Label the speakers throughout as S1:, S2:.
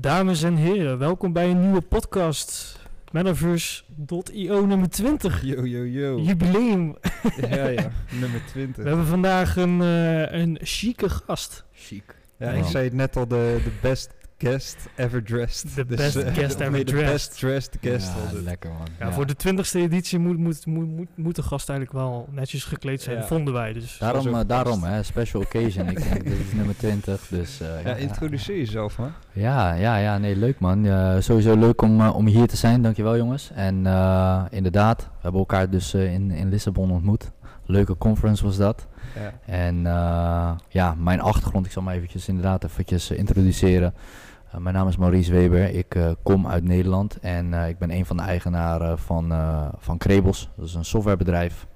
S1: Dames en heren, welkom bij een nieuwe podcast. Metaverse.io nummer 20.
S2: Yo, yo, yo.
S1: Jubileum.
S2: ja, ja, nummer 20.
S1: We hebben vandaag een, eh, een chique gast.
S2: Chic. Ja,
S1: Ja.
S2: ik zei het net al, de, de best guest ever dressed.
S1: The best
S2: eh,
S1: guest ever
S2: nee, de
S1: dressed.
S2: best dressed guest
S3: ja, lekker man.
S1: Ja, Voor de 20ste editie moet, moet, moet, moet, de gast eigenlijk wel netjes gekleed zijn,
S2: Ja.
S1: vonden wij. Dus.
S3: Daarom, eh, daarom hè, special occasion. ik denk, dit is nummer 20, dus... eh,
S2: Ja, introduceer jezelf, man.
S3: Ja, ja, ja, nee, leuk man. Sowieso leuk om, om hier te zijn, dankjewel jongens. En eh, inderdaad, we hebben elkaar dus eh, in, in Lissabon ontmoet. Leuke conference was dat.
S2: Ja.
S3: En eh, ja, mijn achtergrond, ik zal me eventjes inderdaad eventjes introduceren. Eh, mijn naam is Maurice Weber, ik eh, kom uit Nederland en eh, ik ben een van de eigenaren van, van Krebels. Dat is een softwarebedrijf.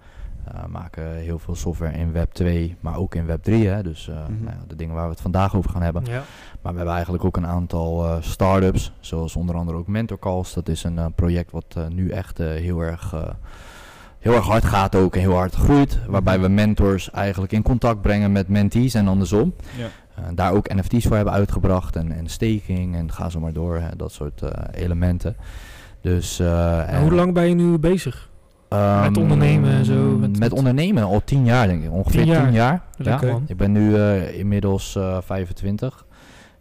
S3: We maken heel veel software in Web 2, maar ook in Web 3. Hè? Dus
S2: Mhm.
S3: nou ja, de dingen waar we het vandaag over gaan hebben.
S1: Ja.
S3: Maar we hebben eigenlijk ook een aantal start-ups, zoals onder andere ook Mentor Calls. Dat is een project wat nu echt heel, erg, heel erg hard gaat ook en heel hard groeit. Waarbij we mentors eigenlijk in contact brengen met mentees en andersom.
S2: Ja.
S3: Eh, daar ook NFT's voor hebben uitgebracht en, en staking en ga zo maar door, hè, dat soort eh, elementen. Dus, eh,
S1: En hoe lang ben je nu bezig?
S3: ehm,
S1: met ondernemen en zo, met-
S3: ondernemen al tien jaar denk ik, ongeveer
S1: Tien
S3: tien
S1: jaar.
S3: ja. Ik ben nu inmiddels eh 25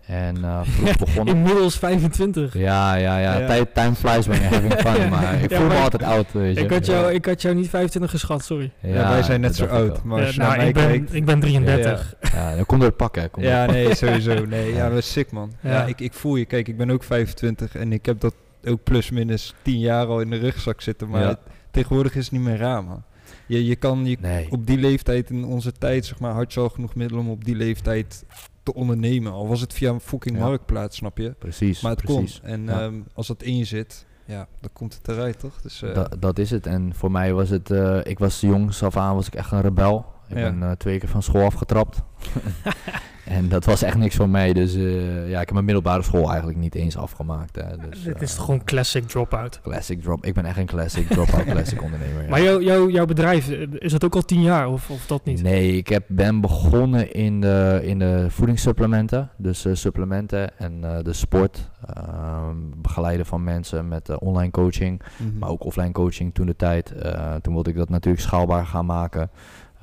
S3: en eh vroeg begonnen.
S1: Inmiddels 25.
S3: Ja, ja, ja.
S2: Ja.
S3: Tijd, time flies when you're having fun. Maar ik
S1: Ja,
S3: voel me altijd oud, weet je.
S1: Ik had,
S3: Ja.
S1: jou, ik had jou niet 25 geschat, sorry.
S2: Ja, wij zijn net zo oud, maar als je
S1: nou, ik, ben,
S2: kijkt...
S1: ik ben 33.
S3: Ja, dat komt door het pakken.
S2: Ja,
S3: het pakken.
S2: nee, sowieso. Nee, ja,
S3: Ja.
S2: dat is sick, man. Ja,
S1: Ja.
S2: ik, ik voel je. Kijk, ik ben ook 25 en ik heb dat ook plus minus 10 jaar al in de rugzak zitten. Maar
S3: Ja.
S2: het- tegenwoordig is het niet meer raar, man. Je, je kan je
S3: Nee.
S2: op die leeftijd in onze tijd, zeg maar, had je al genoeg middelen om op die leeftijd te ondernemen. Al was het via een fucking
S3: Ja.
S2: marktplaats, snap je?
S3: Precies,
S2: Maar het
S3: precies.
S2: kon. En
S3: Ja.
S2: ehm, als dat in je zit, ja, dan komt het eruit, toch? Dus, eh,
S3: Da- dat is het. En voor mij was het... eh, ik was jongs af aan was ik echt een rebel. Ik
S2: Ja.
S3: ben eh, twee keer van school afgetrapt. en dat was echt niks voor mij. Dus eh, ja, ik heb mijn middelbare school eigenlijk niet eens afgemaakt. Hè. Dus,
S1: Dit is
S3: eh,
S1: toch gewoon classic drop-out.
S3: Classic drop. Ik ben echt een classic drop-out classic ondernemer. ja.
S1: Maar jou, jou, jouw bedrijf, is dat ook al 10 jaar of, of dat niet?
S3: Nee, ik heb, ben begonnen in de, in de voedingssupplementen. Dus eh, supplementen en eh, de sport. ehm, begeleiden van mensen met online coaching.
S2: mhm.
S3: Maar ook offline coaching toen de tijd. Eh, toen wilde ik dat natuurlijk schaalbaar gaan maken.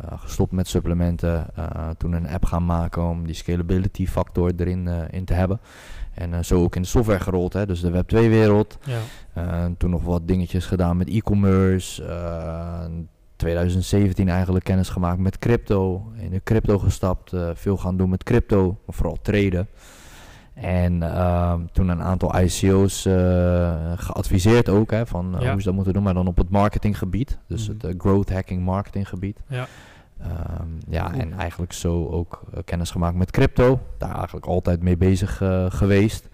S3: Eh, gestopt met supplementen. eh, toen een app gaan maken om die scalability factor erin eh, in te hebben. En zo ook in de software gerold. Hè, dus de Web 2 wereld.
S1: Ja.
S3: Toen nog wat dingetjes gedaan met e-commerce. eh, 2017 eigenlijk kennis gemaakt met crypto. In de crypto gestapt. veel gaan doen met crypto. Maar vooral traden. En toen een aantal ICO's geadviseerd ook. Hè, van
S1: Ja.
S3: hoe ze dat moeten doen. Maar dan op het marketinggebied. Dus
S2: Mhm.
S3: het growth hacking marketinggebied.
S1: Ja.
S3: Ehm, ja,
S2: Cool.
S3: en eigenlijk zo ook eh, kennis gemaakt met crypto. Daar eigenlijk altijd mee bezig eh, geweest.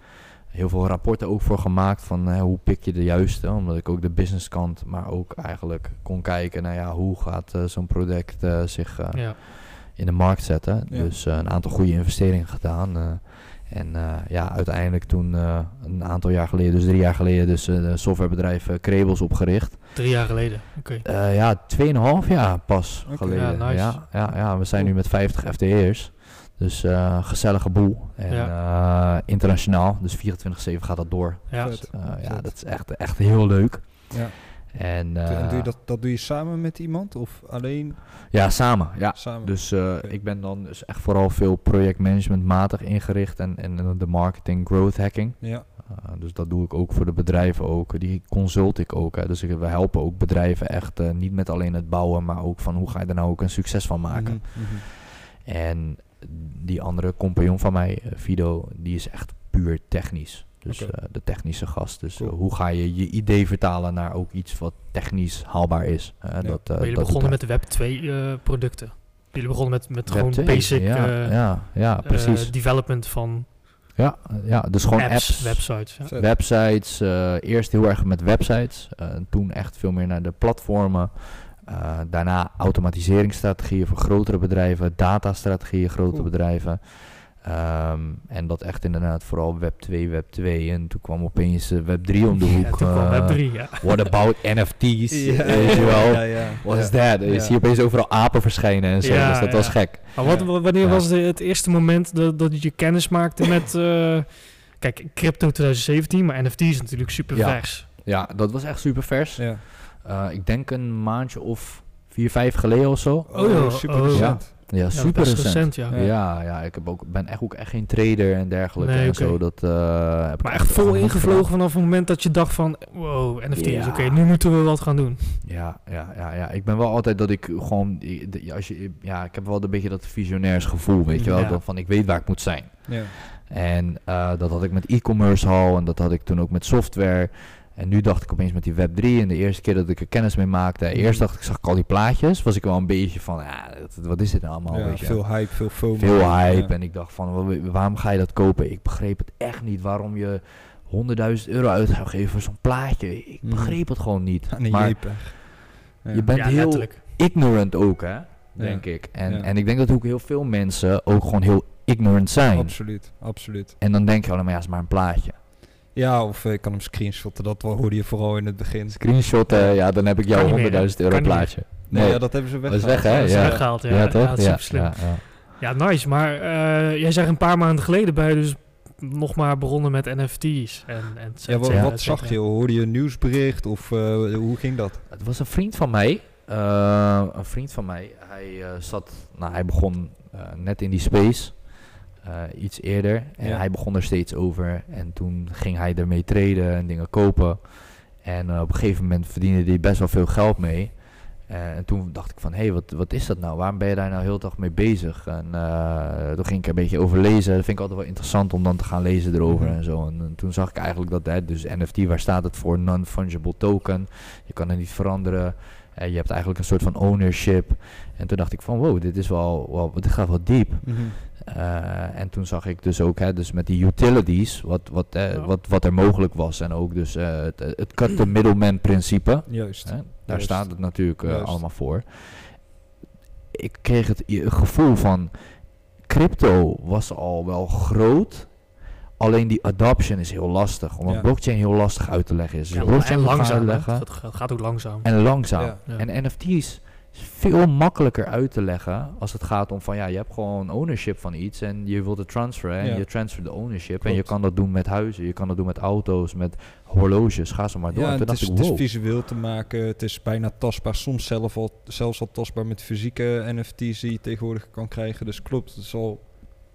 S3: Heel veel rapporten ook voor gemaakt van eh, hoe pik je de juiste. Omdat ik ook de businesskant, maar ook eigenlijk kon kijken naar ja, hoe gaat eh, zo'n product eh, zich eh,
S1: ja.
S3: in de markt zetten.
S2: Ja.
S3: Dus een aantal goede investeringen gedaan. En eh, ja, uiteindelijk toen eh, een aantal jaar geleden, dus drie jaar geleden, dus eh, de softwarebedrijf Krebels opgericht.
S1: Drie jaar geleden. Oké.
S3: Eh, ja, 2,5 jaar pas geleden.
S1: Ja, nice.
S3: ja, ja, ja, we zijn
S2: Cool.
S3: nu met 50 FTE'ers. Dus eh gezellige boel. En eh, internationaal. Dus 24-7 gaat dat door.
S1: Ja.
S3: Eh, ja, dat is echt, echt heel leuk.
S2: ja.
S3: En,
S2: En
S3: eh,
S2: doe je dat, dat doe je samen met iemand of alleen
S3: Ja, samen. Ja.
S2: samen?
S3: Dus eh, ik ben dan dus echt vooral veel projectmanagementmatig ingericht en, en de marketing growth hacking.
S2: ja.
S3: Uh, dus dat doe ik ook voor de bedrijven ook. Die consult ik ook. Hè. Dus ik, we helpen ook bedrijven echt eh, niet met alleen het bouwen, maar ook van hoe ga je er nou ook een succes van maken.
S2: Mhm, mhm.
S3: En die andere compagnon van mij, eh, Fido, die is echt puur technisch. Dus eh, de technische gast. Dus eh, hoe ga je je idee vertalen naar ook iets wat technisch haalbaar is. Dat,
S1: Maar jullie
S3: dat doet
S1: begonnen met de Web 2 eh, producten. Jullie begonnen met, met
S3: Web
S1: gewoon
S3: 2,
S1: basic
S3: ja,
S1: eh,
S3: ja, ja, precies.
S1: development van
S3: ja, ja, dus gewoon
S1: apps,
S3: apps,
S1: websites. Ja.
S3: Websites. eh, eerst heel erg met websites. toen echt veel meer naar de platformen. Eh, daarna automatiseringsstrategieën voor grotere bedrijven. Datastrategieën
S2: Cool.
S3: bedrijven. Ehm, en dat echt inderdaad vooral Web 2, Web 2. En toen kwam opeens eh, Web 3 om de hoek.
S1: Ja, toen kwam Web
S3: eh,
S1: 3, ja.
S3: What about NFT's?
S2: Ja,
S3: Weet je wel?
S2: Ja, ja.
S3: What is
S2: Ja.
S3: that? Je ziet opeens overal apen verschijnen en zo.
S1: Ja,
S3: dus dat was gek.
S1: Maar wat, wanneer
S3: Ja.
S1: was de, het eerste moment dat, dat je kennis maakte met, eh, Kijk, crypto 2017, maar NFT is natuurlijk super
S3: Ja.
S1: vers.
S3: Ja, dat was echt super vers.
S2: Ja.
S3: Eh, ik denk een maandje of vier, vijf geleden of zo.
S1: Oh, ja,
S2: super
S1: oh.
S2: recent.
S3: Ja, super recent.
S1: ja.
S2: Ja.
S3: Ja, ja, ik heb ook, ben echt ook echt geen trader en dergelijke
S1: Nee,
S3: en zo. Dat, eh, heb ik
S1: Maar echt vol ingevlogen
S3: gedaan.
S1: vanaf het moment dat je dacht van... Wow, NFT's,
S3: Ja.
S1: oké, nu moeten we wat gaan doen.
S3: Ja, ja, ja, ja, ik ben wel altijd dat ik gewoon, als je, ja, ik heb wel een beetje dat visionairs gevoel, weet je wel,
S1: Ja.
S3: dat van ik weet waar ik moet zijn.
S2: Ja.
S3: En eh, dat had ik met e-commerce al en dat had ik toen ook met software. En nu dacht ik opeens met die Web3 en de eerste keer dat ik er kennis mee maakte.
S2: Mhm.
S3: Eerst dacht ik, zag ik al die plaatjes, was ik wel een beetje van, ja, wat- is dit nou allemaal,
S2: Ja,
S3: weet je
S2: veel hype, veel FOMO.
S3: veel hype.
S2: Ja.
S3: En ik dacht van, wa- waarom ga je dat kopen? Ik begreep het echt niet waarom je 100.000 euro uit zou geven voor zo'n plaatje. Ik
S2: Mhm.
S3: begreep het gewoon niet.
S2: Een
S3: maar.
S2: Ja.
S3: je bent
S1: ja,
S3: heel
S1: letterlijk.
S3: ignorant ook, hè? Denk ik. En,
S2: Ja.
S3: en ik denk dat ook heel veel mensen ook gewoon heel ignorant zijn.
S2: Absoluut, absoluut.
S3: En dan denk je allemaal, ja, het is maar een plaatje.
S2: Ja, of eh, ik kan hem screenshotten, dat hoorde je vooral in het begin.
S3: Screenshot, eh, ja, dan heb ik jouw
S1: niet meer,
S3: 100.000
S1: hè?
S3: euro
S1: Kan
S3: plaatje.
S2: Nee,
S3: Nee,
S2: ja, dat hebben ze
S3: dat
S2: weggehaald.
S3: is weg, hè?
S1: Dat is
S3: Ja.
S1: weggehaald, ja.
S3: ja,
S1: Ja,
S3: toch?
S1: dat is
S3: ja,
S1: super slim.
S3: ja, ja.
S1: Ja, nice. Maar eh, jij zegt een paar maanden geleden bij dus nog maar begonnen met NFT's. En, en
S2: Ja, wat, wat zag je? Hoorde je een nieuwsbericht of eh, hoe ging dat?
S3: Het was een vriend van mij. eh, een vriend van mij. Hij eh, zat, nou, hij begon eh, net in die space. Eh, iets eerder. En
S2: Ja.
S3: hij begon er steeds over. En toen ging hij ermee treden en dingen kopen. En eh, op een gegeven moment verdiende hij best wel veel geld mee. Eh, en toen dacht ik van, hé, hey, wat, wat is dat nou? Waarom ben je daar nou heel dag mee bezig? En toen ging ik een beetje over lezen. Dat vind ik altijd wel interessant om dan te gaan lezen erover
S2: Mhm.
S3: en zo. En, toen zag ik eigenlijk dat, hè, dus NFT, waar staat het voor? Non-fungible token. Je kan het niet veranderen. Eh, je hebt eigenlijk een soort van ownership. En toen dacht ik van, wow, dit is wel, wel dit gaat wel diep. Eh, en toen zag ik dus ook, hè, dus met die utilities, wat, wat, eh,
S1: Ja.
S3: wat, wat er mogelijk was. En ook dus eh, het, het cut the middleman principe.
S2: Juist.
S3: Hè? Daar
S2: Juist.
S3: staat het natuurlijk eh, allemaal voor. Ik kreeg het gevoel van crypto was al wel groot. Alleen die adoption is heel lastig. Omdat
S2: Ja.
S3: blockchain heel lastig uit te leggen is. Dus
S1: Ja,
S3: blockchain
S1: en langzaam.
S3: uitleggen.
S1: Het gaat, ook langzaam.
S3: En langzaam.
S2: Ja.
S1: Ja.
S3: En NFT's is veel makkelijker uit te leggen als het gaat om van ja, je hebt gewoon ownership van iets en je wilt het transferen en
S2: Ja.
S3: je transfert de ownership en je kan dat doen met huizen, je kan dat doen met auto's, met horloges, ga zo maar door.
S2: Ja,
S3: en
S2: het is, het is visueel te maken, het is bijna tastbaar, soms zelf al, zelfs al tastbaar met fysieke NFT's die je tegenwoordig kan krijgen. Dus klopt, het is al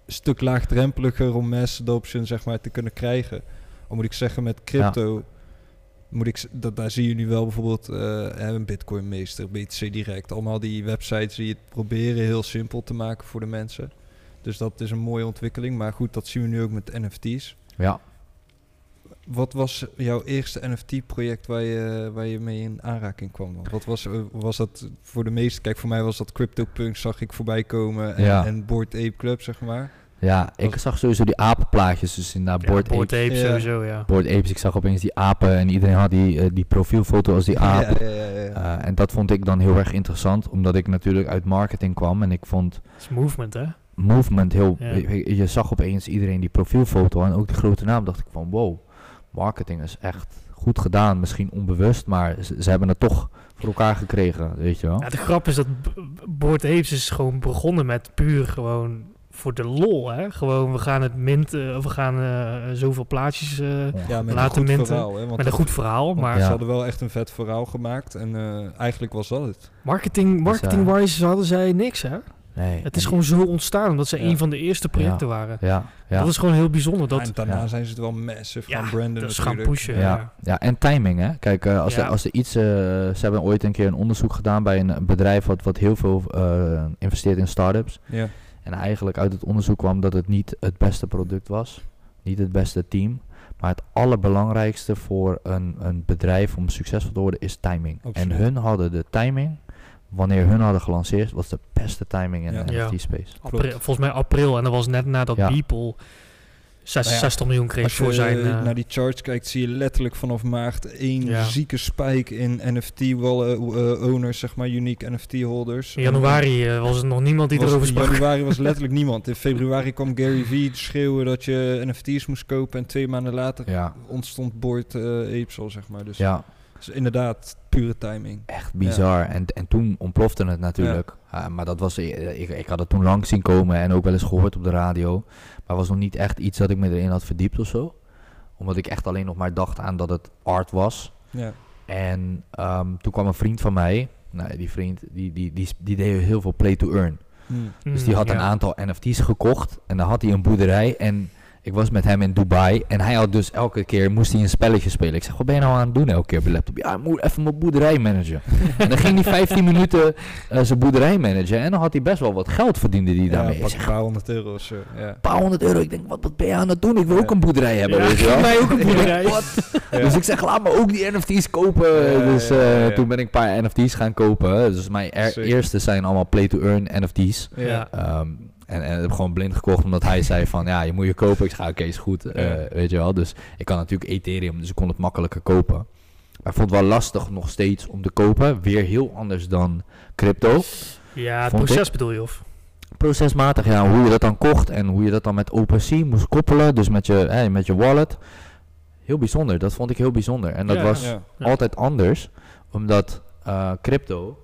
S2: een stuk laagdrempeliger om mass adoption zeg maar te kunnen krijgen. Al moet ik zeggen, met crypto, moet ik, dat, daar zie je nu wel bijvoorbeeld eh, een Bitcoin Meester, BTC Direct, allemaal die websites die het proberen heel simpel te maken voor de mensen. Dus dat is een mooie ontwikkeling, maar goed, dat zien we nu ook met NFT's.
S3: Ja,
S2: Wat was jouw eerste NFT-project waar je, waar je mee in aanraking kwam? dan? Wat was, eh, was dat voor de meeste? Kijk, voor mij was dat CryptoPunk, zag ik voorbij komen. En,
S3: Ja.
S2: en Board Ape Club, zeg maar.
S3: Ja ik
S2: Was-
S3: zag sowieso die apenplaatjes, dus in
S1: Ja,
S3: Board
S1: Bored
S3: Apes.
S1: Apes
S2: Ja.
S1: sowieso, ja.
S3: Board Apes, ik zag opeens die apen en iedereen had die, eh, die profielfoto als die aap.
S2: Ja, ja, ja, ja.
S3: Eh, en dat vond ik dan heel erg interessant, omdat ik natuurlijk uit marketing kwam en ik vond
S1: Het is movement, hè?
S3: movement heel...
S1: Ja.
S3: Je, je zag opeens iedereen die profielfoto en ook de grote naam, dacht ik van wow, marketing is echt goed gedaan. Misschien onbewust, maar ze, ze hebben het toch voor elkaar gekregen, weet je wel.
S1: Ja, de grap is dat Board Apes is gewoon begonnen met puur gewoon voor de lol, hè? Gewoon, we gaan het minten, of we gaan eh, zoveel plaatjes eh,
S2: ja, met
S1: laten
S2: een goed
S1: minten.
S2: verhaal. Hè, want
S1: met een goed verhaal. Maar
S2: Ze hadden wel echt een vet verhaal gemaakt. En eh, eigenlijk was dat het.
S1: marketing, marketing-wise hadden zij niks, hè?
S3: Nee,
S1: Het is gewoon zo ontstaan, omdat ze
S2: Ja.
S1: een van de eerste projecten waren.
S3: Ja, ja.
S1: Dat is gewoon heel bijzonder.
S2: Dat, en daarna
S3: ja.
S2: zijn ze het wel massive
S1: ja,
S2: gaan branden
S1: is gaan pushen.
S3: Ja,
S1: Ja.
S3: ja, en timing hè. Kijk, eh, als,
S1: Ja.
S3: er, als er iets... eh, ze hebben ooit een keer een onderzoek gedaan bij een bedrijf wat, wat heel veel eh, investeert in start-ups.
S2: Ja.
S3: En eigenlijk uit het onderzoek kwam dat het niet het beste product was. Niet het beste team. Maar het allerbelangrijkste voor een, een bedrijf om succesvol te worden is timing.
S2: Absoluut.
S3: En hun hadden de timing. Wanneer hun hadden gelanceerd, was de beste timing in
S2: Ja.
S3: de
S1: Ja.
S3: NFT-space.
S1: April, volgens mij april. En dat was net nadat
S3: Ja.
S1: Beeple 6,
S2: Nou ja,
S1: 60 miljoen kreeg
S2: Als je
S1: voor zijn...
S2: eh,
S1: eh,
S2: naar die charts kijkt, zie je letterlijk vanaf maart één
S1: Ja.
S2: zieke spike in NFT-owners, zeg maar, unique NFT-holders.
S1: in januari eh, was er nog niemand die
S2: was,
S1: erover
S2: in
S1: sprak.
S2: januari was letterlijk niemand. In februari kwam Gary Vee schreeuwen dat je NFT's moest kopen. En twee maanden later
S3: Ja,
S2: ontstond Board eh Apes al, zeg maar. Dus
S3: ja.
S2: Dus inderdaad, pure timing.
S3: Echt bizar. En, en toen ontplofte het natuurlijk. Ja, maar dat was, eh, ik, ik had het toen lang zien komen en ook wel eens gehoord op de radio. Maar was nog niet echt iets dat ik me erin had verdiept of zo. Omdat ik echt alleen nog maar dacht aan dat het art was.
S2: Ja.
S3: En ehm, toen kwam een vriend van mij. Nou, die vriend die, die, die, die deed heel veel play to earn.
S2: Hmm.
S3: Dus die had een
S1: Ja.
S3: aantal NFT's gekocht. En dan had hij een boerderij. En ik was met hem in Dubai. En hij had dus elke keer moest hij een spelletje spelen. Ik zeg, wat ben je nou aan het doen elke keer op laptop? Ja, ik moet even mijn boerderij managen. en dan ging hij 15 minuten eh, zijn boerderij managen. En dan had hij best wel wat geld verdiende
S2: Ja,
S3: daarmee.
S2: een paar honderd euro of zo. Ja.
S3: een paar honderd euro. Ik denk, wat, wat ben je aan het doen? Ik wil
S2: Ja.
S3: ook een boerderij hebben,
S1: Ja,
S3: weet je wel.
S1: mij ook een boerderij.
S3: Dus ik zeg, laat me ook die NFT's kopen. Dus eh, toen ben ik een paar NFT's gaan kopen. Dus mijn er-
S2: Zeker.
S3: eerste zijn allemaal play-to-earn NFT's.
S2: Ja.
S1: Ja.
S3: En, en heb gewoon blind gekocht omdat hij zei van ja, je moet je kopen. Ik zei oké, is goed. eh, weet je wel. Dus ik kan natuurlijk Ethereum, dus ik kon het makkelijker kopen. Maar ik vond het wel lastig nog steeds om te kopen. Weer heel anders dan crypto.
S1: Ja, het proces bedoel je of?
S3: Procesmatig, ja, hoe je dat dan kocht en hoe je dat dan met OpenSea moest koppelen. Dus met je, hè, met je wallet. Heel bijzonder, dat vond ik heel bijzonder. En dat
S1: Ja,
S3: was
S2: Ja.
S1: Ja.
S3: altijd anders, omdat eh, crypto,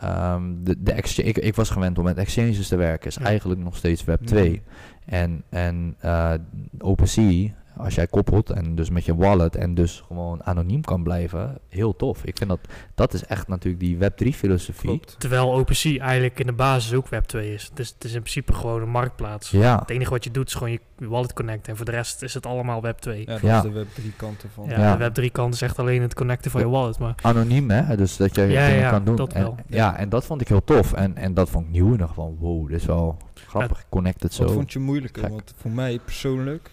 S3: ehm, de, de exchange, ik, ik was gewend om met exchanges te werken, is
S1: Ja.
S3: eigenlijk nog steeds Web 2.
S2: Mhm.
S3: En, en eh OpenSea, als jij koppelt en dus met je wallet en dus gewoon anoniem kan blijven, heel tof. Ik vind dat, dat is echt natuurlijk die Web 3 filosofie.
S2: Klopt.
S1: Terwijl OpenSea eigenlijk in de basis ook Web 2 is. Dus het is in principe gewoon een marktplaats.
S3: Ja,
S1: Het enige wat je doet is gewoon je wallet connecten. En voor de rest is het allemaal Web 2.
S2: Ja, dat
S3: Ja.
S2: is de web drie kanten van.
S1: Ja,
S3: Ja.
S1: de Web 3 kant is echt alleen het connecten van je wallet. Maar
S3: anoniem hè, dus dat je
S1: Ja,
S3: dingen
S1: ja,
S3: kan doen.
S1: dat
S3: en,
S1: wel.
S3: Ja, en dat vond ik heel tof. En, en dat vond ik nieuw. En dacht van, wow, dit is wel grappig. Connected
S2: Wat
S3: zo.
S2: vond je moeilijker?
S3: Gek.
S2: Want voor mij persoonlijk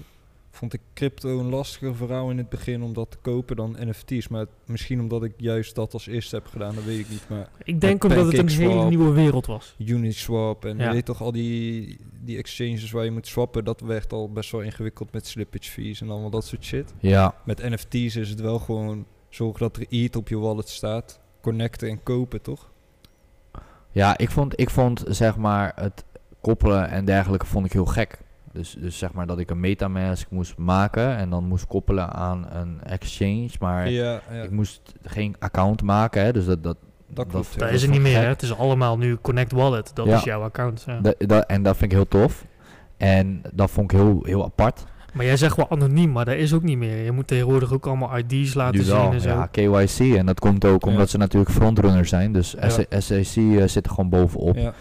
S2: vond ik crypto een lastiger verhaal in het begin om dat te kopen dan NFT's. Maar misschien omdat ik juist dat als eerste heb gedaan, dat weet ik niet. Maar
S1: ik denk omdat het een hele nieuwe wereld was.
S2: Uniswap en
S1: Ja.
S2: je weet toch al die, die exchanges waar je moet swappen, dat werd al best wel ingewikkeld met slippage fees en allemaal dat soort shit.
S3: Ja,
S2: Met NFT's is het wel gewoon zorgen dat er ETH op je wallet staat, connecten en kopen, toch?
S3: ja ik, vond, ik vond zeg maar het koppelen en dergelijke vond ik heel gek. Dus, dus zeg maar dat ik een metamask moest maken en dan moest koppelen aan een exchange. Maar
S2: Ja, ja
S3: ik moest geen account maken. Hè, dus dat, dat,
S2: dat klopt.
S3: dat-
S1: is
S3: vond
S1: niet meer. Hè? Het is allemaal nu Connect Wallet. Dat
S3: Ja.
S1: is jouw account.
S3: dat- en dat vind ik heel tof. En dat vond ik heel, heel apart.
S1: Maar jij zegt wel anoniem, maar dat is ook niet meer. Je moet tegenwoordig ook allemaal ID's laten
S3: Nu
S1: zien
S3: wel,
S1: en zo.
S3: ja, KYC. En dat komt ook omdat
S2: Ja.
S3: ze natuurlijk frontrunner zijn. Dus
S2: Ja.
S3: SEC eh, zit er gewoon bovenop.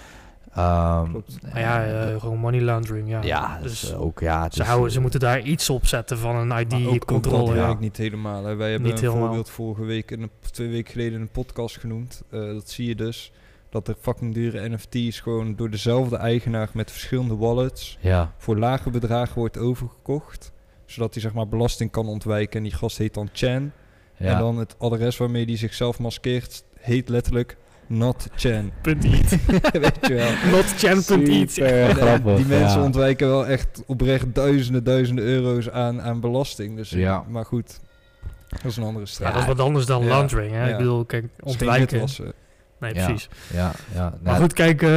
S3: Ehm.
S1: Maar ja,
S3: en,
S1: eh, gewoon money laundering. Ja,
S3: ja, dus
S1: dus
S3: eh, ook ja. Het
S1: ze,
S3: is,
S1: houden, ze
S3: eh,
S1: moeten daar iets op zetten van een ID-controle.
S2: dat
S3: ja.
S2: werkt niet helemaal. Hè. Wij hebben
S1: Niet
S2: een
S1: helemaal.
S2: voorbeeld vorige week, in een, twee weken geleden in een podcast genoemd. Eh, dat zie je dus. Dat er fucking dure NFT's gewoon door dezelfde eigenaar met verschillende wallets
S3: Ja,
S2: voor lage bedragen wordt overgekocht. Zodat hij zeg maar belasting kan ontwijken. En die gast heet dan Chan.
S3: ja.
S2: En dan het adres waarmee hij zichzelf maskeert heet letterlijk Not Chan.
S1: Punt.
S2: Weet je wel. En, eh,
S3: grappig.
S2: die mensen
S3: ja.
S2: ontwijken wel echt oprecht duizenden, duizenden euro's aan, aan belasting. Dus,
S3: Ja.
S2: Maar goed, dat is een andere
S1: Ja,
S2: strijd.
S1: dat is wat anders dan
S2: Ja.
S1: laundering. Hè?
S2: Ja.
S1: Ik bedoel, kijk, ontwijken. Nee,
S3: Ja.
S1: precies.
S3: Ja, ja.
S1: Maar
S3: Nou,
S1: goed, kijk, eh,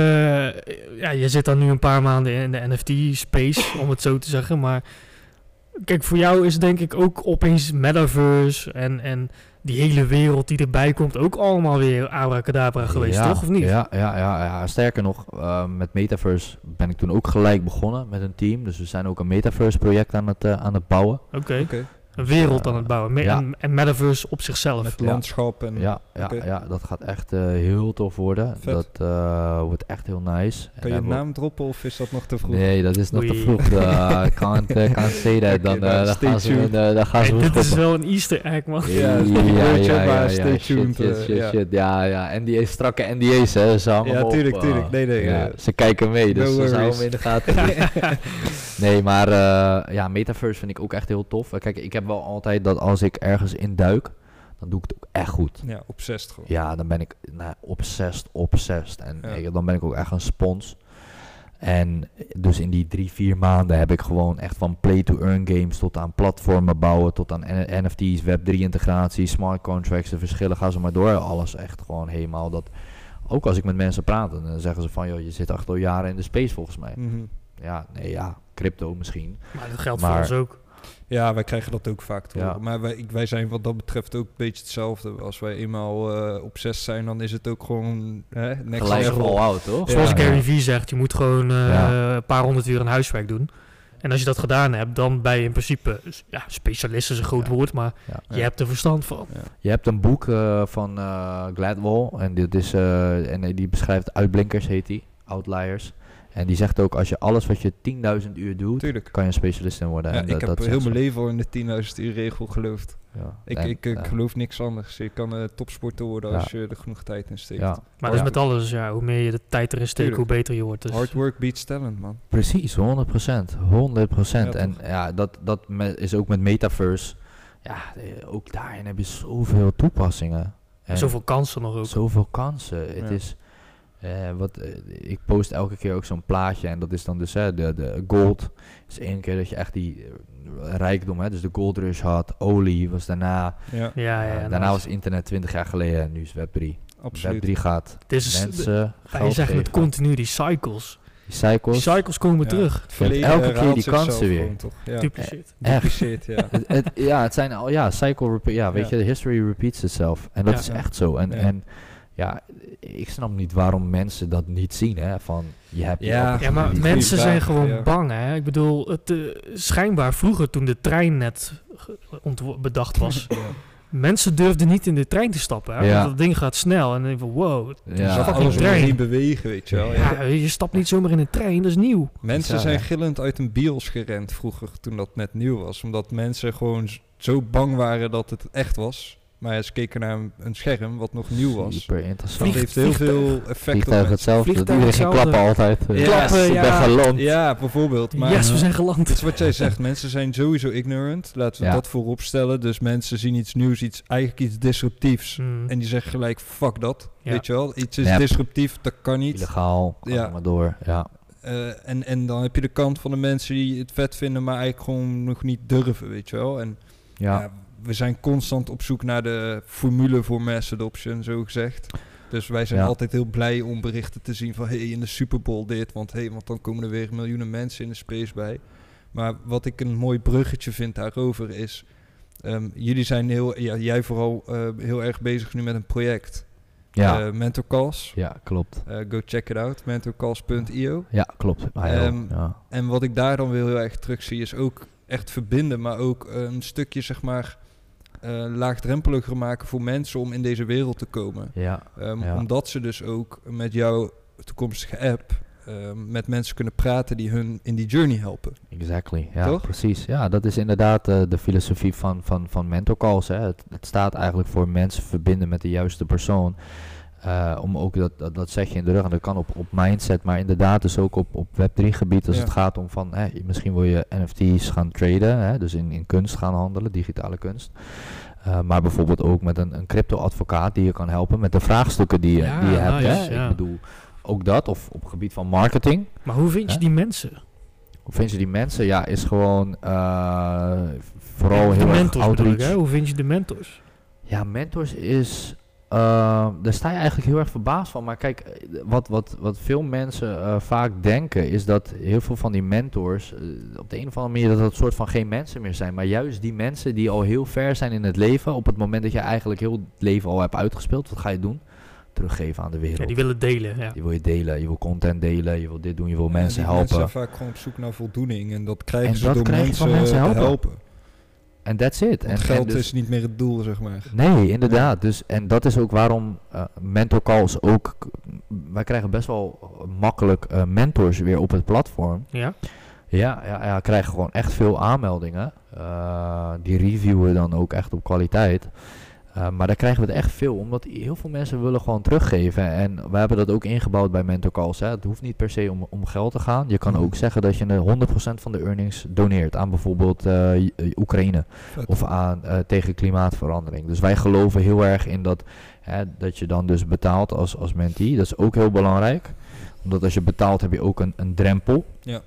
S1: ja, je zit dan nu een paar maanden in de NFT-space, om het zo te zeggen. Maar kijk, voor jou is denk ik ook opeens metaverse en, en die hele wereld die erbij komt ook allemaal weer abracadabra geweest,
S3: ja,
S1: toch? Of niet?
S3: Ja, ja, ja, ja. sterker nog, eh, met Metaverse ben ik toen ook gelijk begonnen met een team. Dus we zijn ook een Metaverse project aan het, eh, aan het bouwen.
S1: Oké,
S2: Oké,
S1: een wereld
S3: eh,
S1: aan het bouwen. Me-
S3: ja.
S1: en, en metaverse op zichzelf.
S2: met
S3: Ja.
S2: landschap en...
S3: Ja, ja,
S2: Oké.
S3: ja, dat gaat echt eh, heel tof worden.
S2: Vet.
S3: Dat eh, wordt echt heel nice. En
S2: Kan je naam droppen of is dat nog te vroeg?
S3: Nee, dat is nog te
S1: Oei.
S3: vroeg. Uh, can't, uh, can't say that. Dan,
S2: nou,
S3: eh, dan gaan ze,
S2: tuned.
S3: eh, dan gaan
S1: Hey,
S3: ze
S1: dit is
S3: stoppen.
S1: wel een easter egg, man.
S2: Ja, is een woordje, maar stay
S3: shit,
S2: tuned,
S3: Shit,
S2: eh,
S3: shit,
S2: ja.
S3: shit. Ja, ja. NDA's, strakke NDA's, hè. Ze
S2: Ja,
S3: op,
S2: tuurlijk,
S3: eh,
S2: tuurlijk. Nee, nee,
S3: ja,
S2: eh,
S3: ze kijken mee, dus
S2: no
S3: ze houden hem in de gaten. nee, maar eh, ja, Metaverse vind ik ook echt heel tof. Kijk, ik heb wel altijd dat als ik ergens induik, dan doe ik het ook echt goed.
S2: Ja, obsessed gewoon.
S3: Ja, dan ben ik nou, obsessed, obsessed. En
S2: Ja.
S3: ik- dan ben ik ook echt een spons. En dus in die drie, vier maanden heb ik gewoon echt van play-to-earn games tot aan platformen bouwen, tot aan NFT's, Web3 integratie, smart contracts, de verschillen, ga zo maar door. Alles echt gewoon helemaal dat. Ook als ik met mensen praat, dan zeggen ze van, joh, je zit acht al jaren in de space volgens mij.
S2: Mhm.
S3: Ja, nee, ja, crypto misschien.
S1: Maar dat geldt
S3: Maar-
S1: voor ons ook.
S2: Ja, wij krijgen dat ook vaak te
S3: Ja.
S2: horen. Maar wij, wij zijn wat dat betreft ook een beetje hetzelfde. Als wij eenmaal eh op zes zijn, dan is het ook gewoon hè, next
S3: Gelijk
S2: level.
S3: out, toch?
S1: Zoals
S2: Ja.
S1: Gary Vee zegt, je moet gewoon eh,
S3: Ja.
S1: een paar honderd uur aan huiswerk doen. En als je dat gedaan hebt, dan ben je in principe... Ja, specialist is een groot
S3: Ja.
S1: woord, maar
S3: Ja.
S1: je hebt er verstand van.
S3: Je hebt een boek eh, van eh, Gladwell en dit is eh, en die beschrijft uitblinkers heet die, outliers. En die zegt ook als je alles wat je 10.000 uur doet,
S2: Tuurlijk.
S3: kan je een specialist in worden.
S2: Ja,
S3: En
S2: ik
S3: dat-
S2: heb
S3: dat
S2: heel mijn leven al in de 10.000 uur regel geloofd.
S3: Ja.
S2: Ik,
S3: En,
S2: ik, ik
S3: ja.
S2: geloof niks anders. Je kan eh, topsporter worden
S3: Ja.
S2: als je er genoeg tijd in steekt.
S3: Ja,
S1: Maar dat is met alles, ja, hoe meer je de tijd erin steekt,
S2: Tuurlijk.
S1: hoe beter je wordt. Dus
S2: Hard work beats talent, man.
S3: precies, 100%. 100%.
S2: Ja,
S3: en
S2: toch?
S3: ja, dat, dat is ook met Metaverse. Ja, eh, ook daarin heb je zoveel toepassingen. En
S1: zoveel kansen nog ook.
S3: Zoveel kansen. Het
S2: Ja.
S3: is. Eh, wat, eh, ik post elke keer ook zo'n plaatje en dat is dan dus hè, de, de gold. is één keer dat je echt die eh, rijkdom, hè, dus de gold rush had. Olie was daarna.
S2: Ja,
S1: Ja,
S3: daarna was internet 20 jaar geleden en nu is Web 3.
S2: absoluut.
S3: Web 3 gaat
S1: Het is,
S3: mensen
S1: wij
S3: geld
S1: zeggen het
S3: geven.
S1: continu, die cycles.
S3: Die cycles.
S1: Die cycles komen
S2: Ja.
S1: terug.
S2: Verleden
S3: elke keer die kansen weer.
S2: gewoon, toch? Ja.
S1: Dupliceert.
S3: Echt.
S2: Dupliceert, ja.
S3: het, het- ja, het zijn al, ja, cycle, ja, weet
S2: Ja.
S3: je, de history repeats itself. En dat
S1: Ja.
S3: is echt zo. En en ja, ik snap niet waarom mensen dat niet zien, hè, van je hebt
S2: Ja.
S1: Ja, maar mensen
S2: vraag,
S1: zijn gewoon
S2: ja.
S1: bang, hè. Ik bedoel, het, eh, schijnbaar vroeger toen de trein net bedacht was,
S2: Ja.
S1: mensen durfden niet in de trein te stappen, hè.
S3: Ja.
S1: Want dat ding gaat snel en dan denk je van, wow.
S2: Je
S3: Ja.
S1: fucking
S2: alles
S1: trein.
S2: heen bewegen, weet je wel. Ja.
S1: Ja, je stapt niet zomaar in een trein, dat is nieuw.
S2: Mensen zijn gillend uit een bios gerend vroeger, toen dat net nieuw was. Omdat mensen gewoon zo bang waren dat het echt was. Maar ze keken naar een, een scherm wat nog nieuw was.
S3: Super
S2: Dat
S3: interessant.
S2: Heeft heel veel effect op
S3: Vliegtuig hetzelfde.
S1: Vliegtuig
S3: Iedereen ging
S1: hetzelfde.
S3: klappen altijd.
S2: Ja.
S1: Klappen,
S3: ik
S1: ja.
S3: ben geland.
S2: Ja, bijvoorbeeld. Maar
S1: yes, we zijn geland.
S2: het is wat jij zegt, mensen zijn sowieso ignorant. Laten we
S3: Ja.
S2: dat voorop stellen. Dus mensen zien iets nieuws, iets, eigenlijk iets disruptiefs.
S1: Mm.
S2: En die zeggen gelijk, fuck dat.
S1: Ja.
S2: Weet je wel? Iets is disruptief, dat kan niet.
S3: Illegaal, ga
S2: Ja.
S3: maar door. Ja.
S2: Eh, en, en dan heb je de kant van de mensen die het vet vinden, maar eigenlijk gewoon nog niet durven, weet je wel. En
S3: Ja.
S2: ja, we zijn constant op zoek naar de formule voor mass adoption, zo gezegd. Dus wij zijn
S3: Ja.
S2: altijd heel blij om berichten te zien van... hey, in de Super Bowl dit, want, hey, want dan komen er weer miljoenen mensen in de space bij. Maar wat ik een mooi bruggetje vind daarover is... ehm, jullie zijn heel, ja, jij vooral eh, heel erg bezig nu met een project.
S3: Ja.
S2: Eh, Mentor Calls.
S3: ja, klopt.
S2: Eh, go check it out, mentorcalls.io.
S3: Ja, klopt. Ah, ja,
S2: Ehm. En wat ik daar dan weer heel erg terug zie, is ook echt verbinden, maar ook eh, een stukje, zeg maar, eh, laagdrempeliger maken voor mensen om in deze wereld te komen.
S3: ja.
S2: Ehm,
S3: Ja.
S2: Omdat ze dus ook met jouw toekomstige app ehm, met mensen kunnen praten die hun in die journey helpen.
S3: Exactly, ja,
S2: Toch?
S3: precies. Ja, dat is inderdaad eh, de filosofie van, van, van mentor calls. Hè. Het, het staat eigenlijk voor mensen verbinden met de juiste persoon. Eh, om ook dat, dat, dat zeg je in de rug, en dat kan op, op mindset, maar inderdaad dus ook op, op Web3 gebied als
S2: Ja.
S3: het gaat om van, hè, misschien wil je NFT's gaan traden, hè, dus in, in kunst gaan handelen, digitale kunst. Eh, maar bijvoorbeeld ook met een, een crypto-advocaat die je kan helpen met de vraagstukken die je,
S1: Ja,
S3: die je hebt.
S1: nice,
S3: Hè.
S1: ja.
S3: Ik bedoel, ook dat, of op het gebied van marketing.
S1: Maar hoe vind je die mensen?
S3: Hoe vind je die mensen? Ja, is gewoon eh, vooral heel erg outreach.
S1: hè? Hoe vind je de mentors?
S3: Ja, mentors is... eh, daar sta je eigenlijk heel erg verbaasd van. Maar kijk, wat, wat, wat veel mensen eh, vaak denken... is dat heel veel van die mentors... eh, op de een of andere manier dat dat soort van geen mensen meer zijn. Maar juist die mensen die al heel ver zijn in het leven... op het moment dat je eigenlijk heel het leven al hebt uitgespeeld... wat ga je doen? Teruggeven aan de wereld.
S1: Ja, die willen delen, ja.
S3: Die wil je delen, je wil content delen, je wil dit doen, je wil
S2: En
S3: mensen
S2: die
S3: helpen.
S2: Mensen zijn vaak gewoon op zoek naar voldoening en dat krijgen
S3: En
S2: ze
S3: dat
S2: door
S3: krijg je
S2: mensen,
S3: van mensen
S2: te
S3: helpen.
S2: helpen.
S3: En that's it.
S2: Want
S3: en,
S2: geld
S3: en dus-
S2: is niet meer het doel, zeg maar.
S3: Nee, inderdaad. Dus, en dat is ook waarom eh mentor calls ook... Wij krijgen best wel makkelijk eh, mentors weer op het platform.
S1: Ja?
S3: Ja, ja, ja, krijgen gewoon echt veel aanmeldingen. Eh, die reviewen dan ook echt op kwaliteit. Eh, maar daar krijgen we het echt veel, omdat heel veel mensen willen gewoon teruggeven. En we hebben dat ook ingebouwd bij Mentor Calls. Hè. Het hoeft niet per se om, om geld te gaan. Je kan
S2: Mhm.
S3: ook zeggen dat je een 100% van de earnings doneert aan bijvoorbeeld eh, eh, Oekraïne
S2: Vet.
S3: of aan tegen klimaatverandering. Dus wij geloven heel erg in dat, hè, dat je dan dus betaalt als, als mentee. Dat is ook heel belangrijk. Omdat als je betaalt heb je ook een, een drempel.
S2: Ja.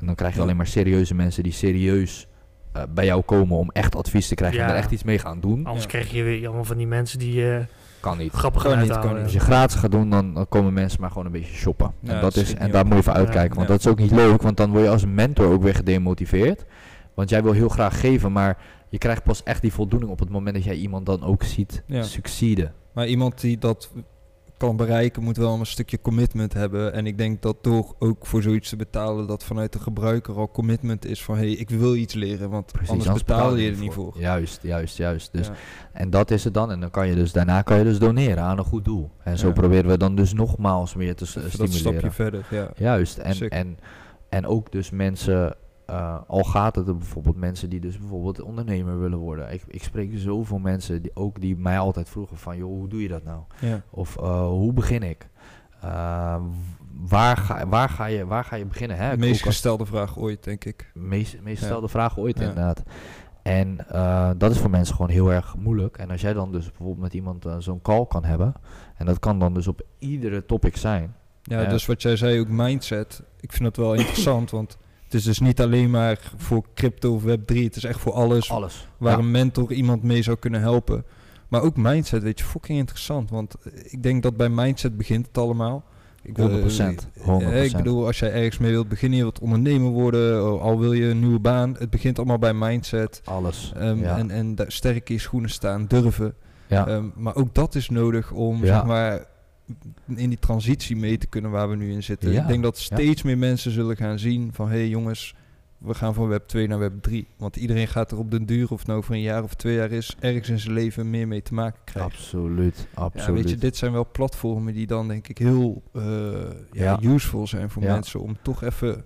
S3: En dan krijg je
S2: Ja.
S3: alleen maar serieuze mensen die serieus eh, bij jou komen om echt advies te krijgen en er echt iets mee gaan doen.
S1: Anders
S2: Ja.
S1: krijg je weer allemaal van die mensen die eh
S3: Kan niet.
S1: grappig
S2: Kan niet, kan
S3: Als je gratis gaat doen, dan, dan komen mensen maar gewoon een beetje shoppen.
S2: Ja,
S3: en
S2: dat
S3: is, en daar
S2: op.
S3: moet je voor
S1: Ja.
S3: uitkijken, want
S2: Ja.
S3: dat is ook niet leuk, want dan word je als mentor ook weer gedemotiveerd. Want jij wil heel graag geven, maar je krijgt pas echt die voldoening op het moment dat jij iemand dan ook ziet
S2: Ja.
S3: succeeden.
S2: Maar iemand die dat kan bereiken moet wel een stukje commitment hebben. En ik denk dat door ook voor zoiets te betalen dat vanuit de gebruiker al commitment is van hé, hey, ik wil iets leren, want anders betaal je er niet voor.
S3: Juist, juist, juist. Dus,
S2: Ja.
S3: En dat is het dan. En dan kan je dus daarna kan je dus doneren aan een goed doel. En zo
S2: Ja.
S3: proberen we dan dus nogmaals meer te s-
S2: Even dat
S3: stimuleren.
S2: stapje verder, ja.
S3: Juist. En,
S2: Sick.
S3: en, en ook dus mensen, eh, al gaat het er bijvoorbeeld mensen die dus bijvoorbeeld ondernemer willen worden. Ik, ik spreek zoveel mensen die ook die mij altijd vroegen van, joh, hoe doe je dat nou?
S2: ja.
S3: Of eh, hoe begin ik? Eh, waar, ga, waar, ga je, waar ga je beginnen? Hè?
S2: Meest gestelde vraag ooit, denk ik.
S3: meest, meest
S2: Ja.
S3: gestelde vraag ooit
S2: Ja.
S3: inderdaad. En dat is voor mensen gewoon heel erg moeilijk. En als jij dan dus bijvoorbeeld met iemand zo'n call kan hebben, en dat kan dan dus op iedere topic zijn.
S2: Ja,
S3: Ja.
S2: dus wat jij zei, ook mindset. Ik vind dat wel interessant, want het is dus niet alleen maar voor crypto of web3. Het is echt voor alles
S3: Alles.
S2: waar
S3: Ja.
S2: een mentor iemand mee zou kunnen helpen. Maar ook mindset, weet je, fucking interessant. Want eh, ik denk dat bij mindset begint het allemaal. Ik, wil-
S3: 100%,
S2: eh,
S3: 100%.
S2: Ik bedoel, als jij ergens mee wilt beginnen, je wilt ondernemer worden, oh, al wil je een nieuwe baan. Het begint allemaal bij mindset.
S3: Alles.
S2: Ehm,
S3: ja.
S2: En, en sterk in je schoenen staan, durven.
S3: ja.
S2: Ehm, maar ook dat is nodig om
S3: Ja.
S2: zeg maar, in die transitie mee te kunnen waar we nu in zitten.
S3: Ja.
S2: Ik denk dat
S3: Ja.
S2: steeds meer mensen zullen gaan zien van... hé hey jongens, we gaan van web 2 naar web 3. Want iedereen gaat er op den duur, of het nou over een jaar of twee jaar is... ergens in zijn leven meer mee te maken krijgen.
S3: absoluut.
S2: Ja,
S3: Absoluut.
S2: weet je, dit zijn wel platformen die dan denk ik heel eh, ja,
S3: Ja.
S2: useful zijn voor
S3: Ja.
S2: mensen... om toch even,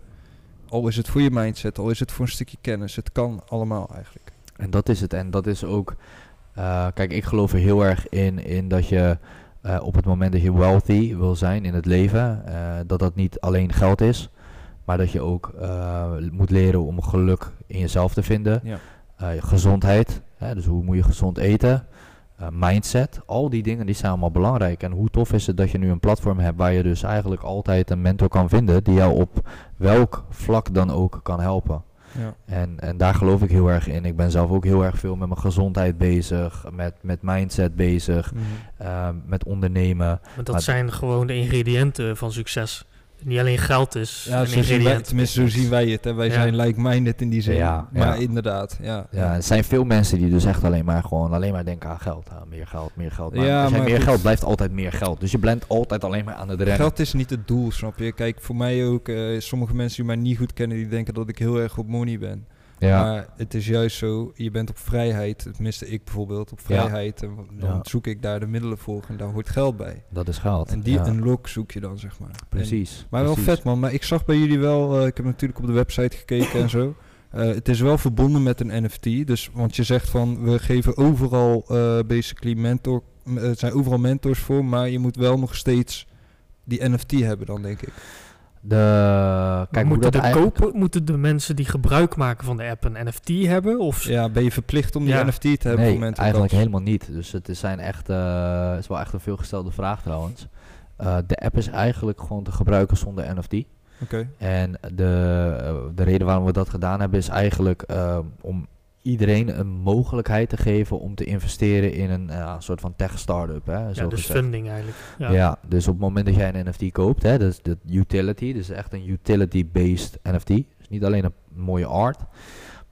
S2: al is het voor je mindset, al is het voor een stukje kennis... het kan allemaal eigenlijk.
S3: En dat is het. En dat is ook. eh, kijk, ik geloof er heel erg in, in dat je eh, op het moment dat je wealthy wil zijn in het leven, eh, dat dat niet alleen geld is, maar dat je ook eh, moet leren om geluk in jezelf te vinden.
S2: Ja.
S3: Gezondheid, hè, dus hoe moet je gezond eten? Mindset, al die dingen die zijn allemaal belangrijk. En hoe tof is het dat je nu een platform hebt waar je dus eigenlijk altijd een mentor kan vinden die jou op welk vlak dan ook kan helpen.
S2: Ja.
S3: En, en daar geloof ik heel erg in. Ik ben zelf ook heel erg veel met mijn gezondheid bezig, met, met mindset bezig, eh, met ondernemen.
S1: Want dat
S3: Maar-
S1: zijn gewoon de ingrediënten van succes. Niet alleen geld is
S2: Ja,
S1: een
S2: zo zien wij,
S1: ingrediënt.
S2: tenminste zo zien wij het. Hè. Wij
S1: Ja.
S2: zijn like-minded in die zin.
S3: Ja,
S2: maar
S3: ja.
S2: inderdaad, ja.
S3: Ja, er zijn veel mensen die dus echt alleen maar gewoon alleen maar denken aan geld. Meer geld, meer geld. Maar
S2: Ja,
S3: als jij
S2: maar
S3: meer
S2: goed.
S3: geld blijft altijd meer geld. Dus je blijft altijd alleen maar aan het rennen.
S2: Geld is niet het doel, snap je? Kijk, voor mij ook, eh, sommige mensen die mij niet goed kennen, die denken dat ik heel erg op money ben.
S3: Ja,
S2: Maar het is juist zo, je bent op vrijheid, tenminste ik bijvoorbeeld, op
S3: Ja.
S2: vrijheid. En dan
S3: Ja.
S2: zoek ik daar de middelen voor en daar hoort geld bij.
S3: dat is geld.
S2: En die
S3: ja,
S2: unlock zoek je dan, zeg maar. En-
S3: precies.
S2: maar wel vet man, maar ik zag bij jullie wel, eh, ik heb natuurlijk op de website gekeken en zo. Eh, het is wel verbonden met een NFT, dus, want je zegt van we geven overal eh, basically mentor, het zijn overal mentors voor, maar je moet wel nog steeds die NFT hebben dan denk ik.
S3: De, kijk, hoe
S1: moeten,
S3: dat
S1: de
S3: eigenlijk-
S1: kopen, moeten de mensen die gebruik maken van de app een NFT hebben? Of
S2: Ja, ben je verplicht om die
S1: Ja.
S2: NFT te hebben
S3: Nee,
S2: mental
S3: eigenlijk helemaal niet. Dus het is, zijn echt, eh, is wel echt een veelgestelde vraag trouwens. Eh, de app is eigenlijk gewoon te gebruiken zonder NFT.
S2: Oké.
S3: En de, de reden waarom we dat gedaan hebben is eigenlijk eh, om iedereen een mogelijkheid te geven om te investeren in een eh, soort van tech startup. Hè,
S1: ja,
S3: zo
S1: dus
S3: gezegd.
S1: funding eigenlijk.
S3: Ja.
S1: Ja.
S3: dus op het moment dat jij een NFT koopt, hè, dat is de utility, dus echt een utility-based NFT. Dus niet alleen een mooie art,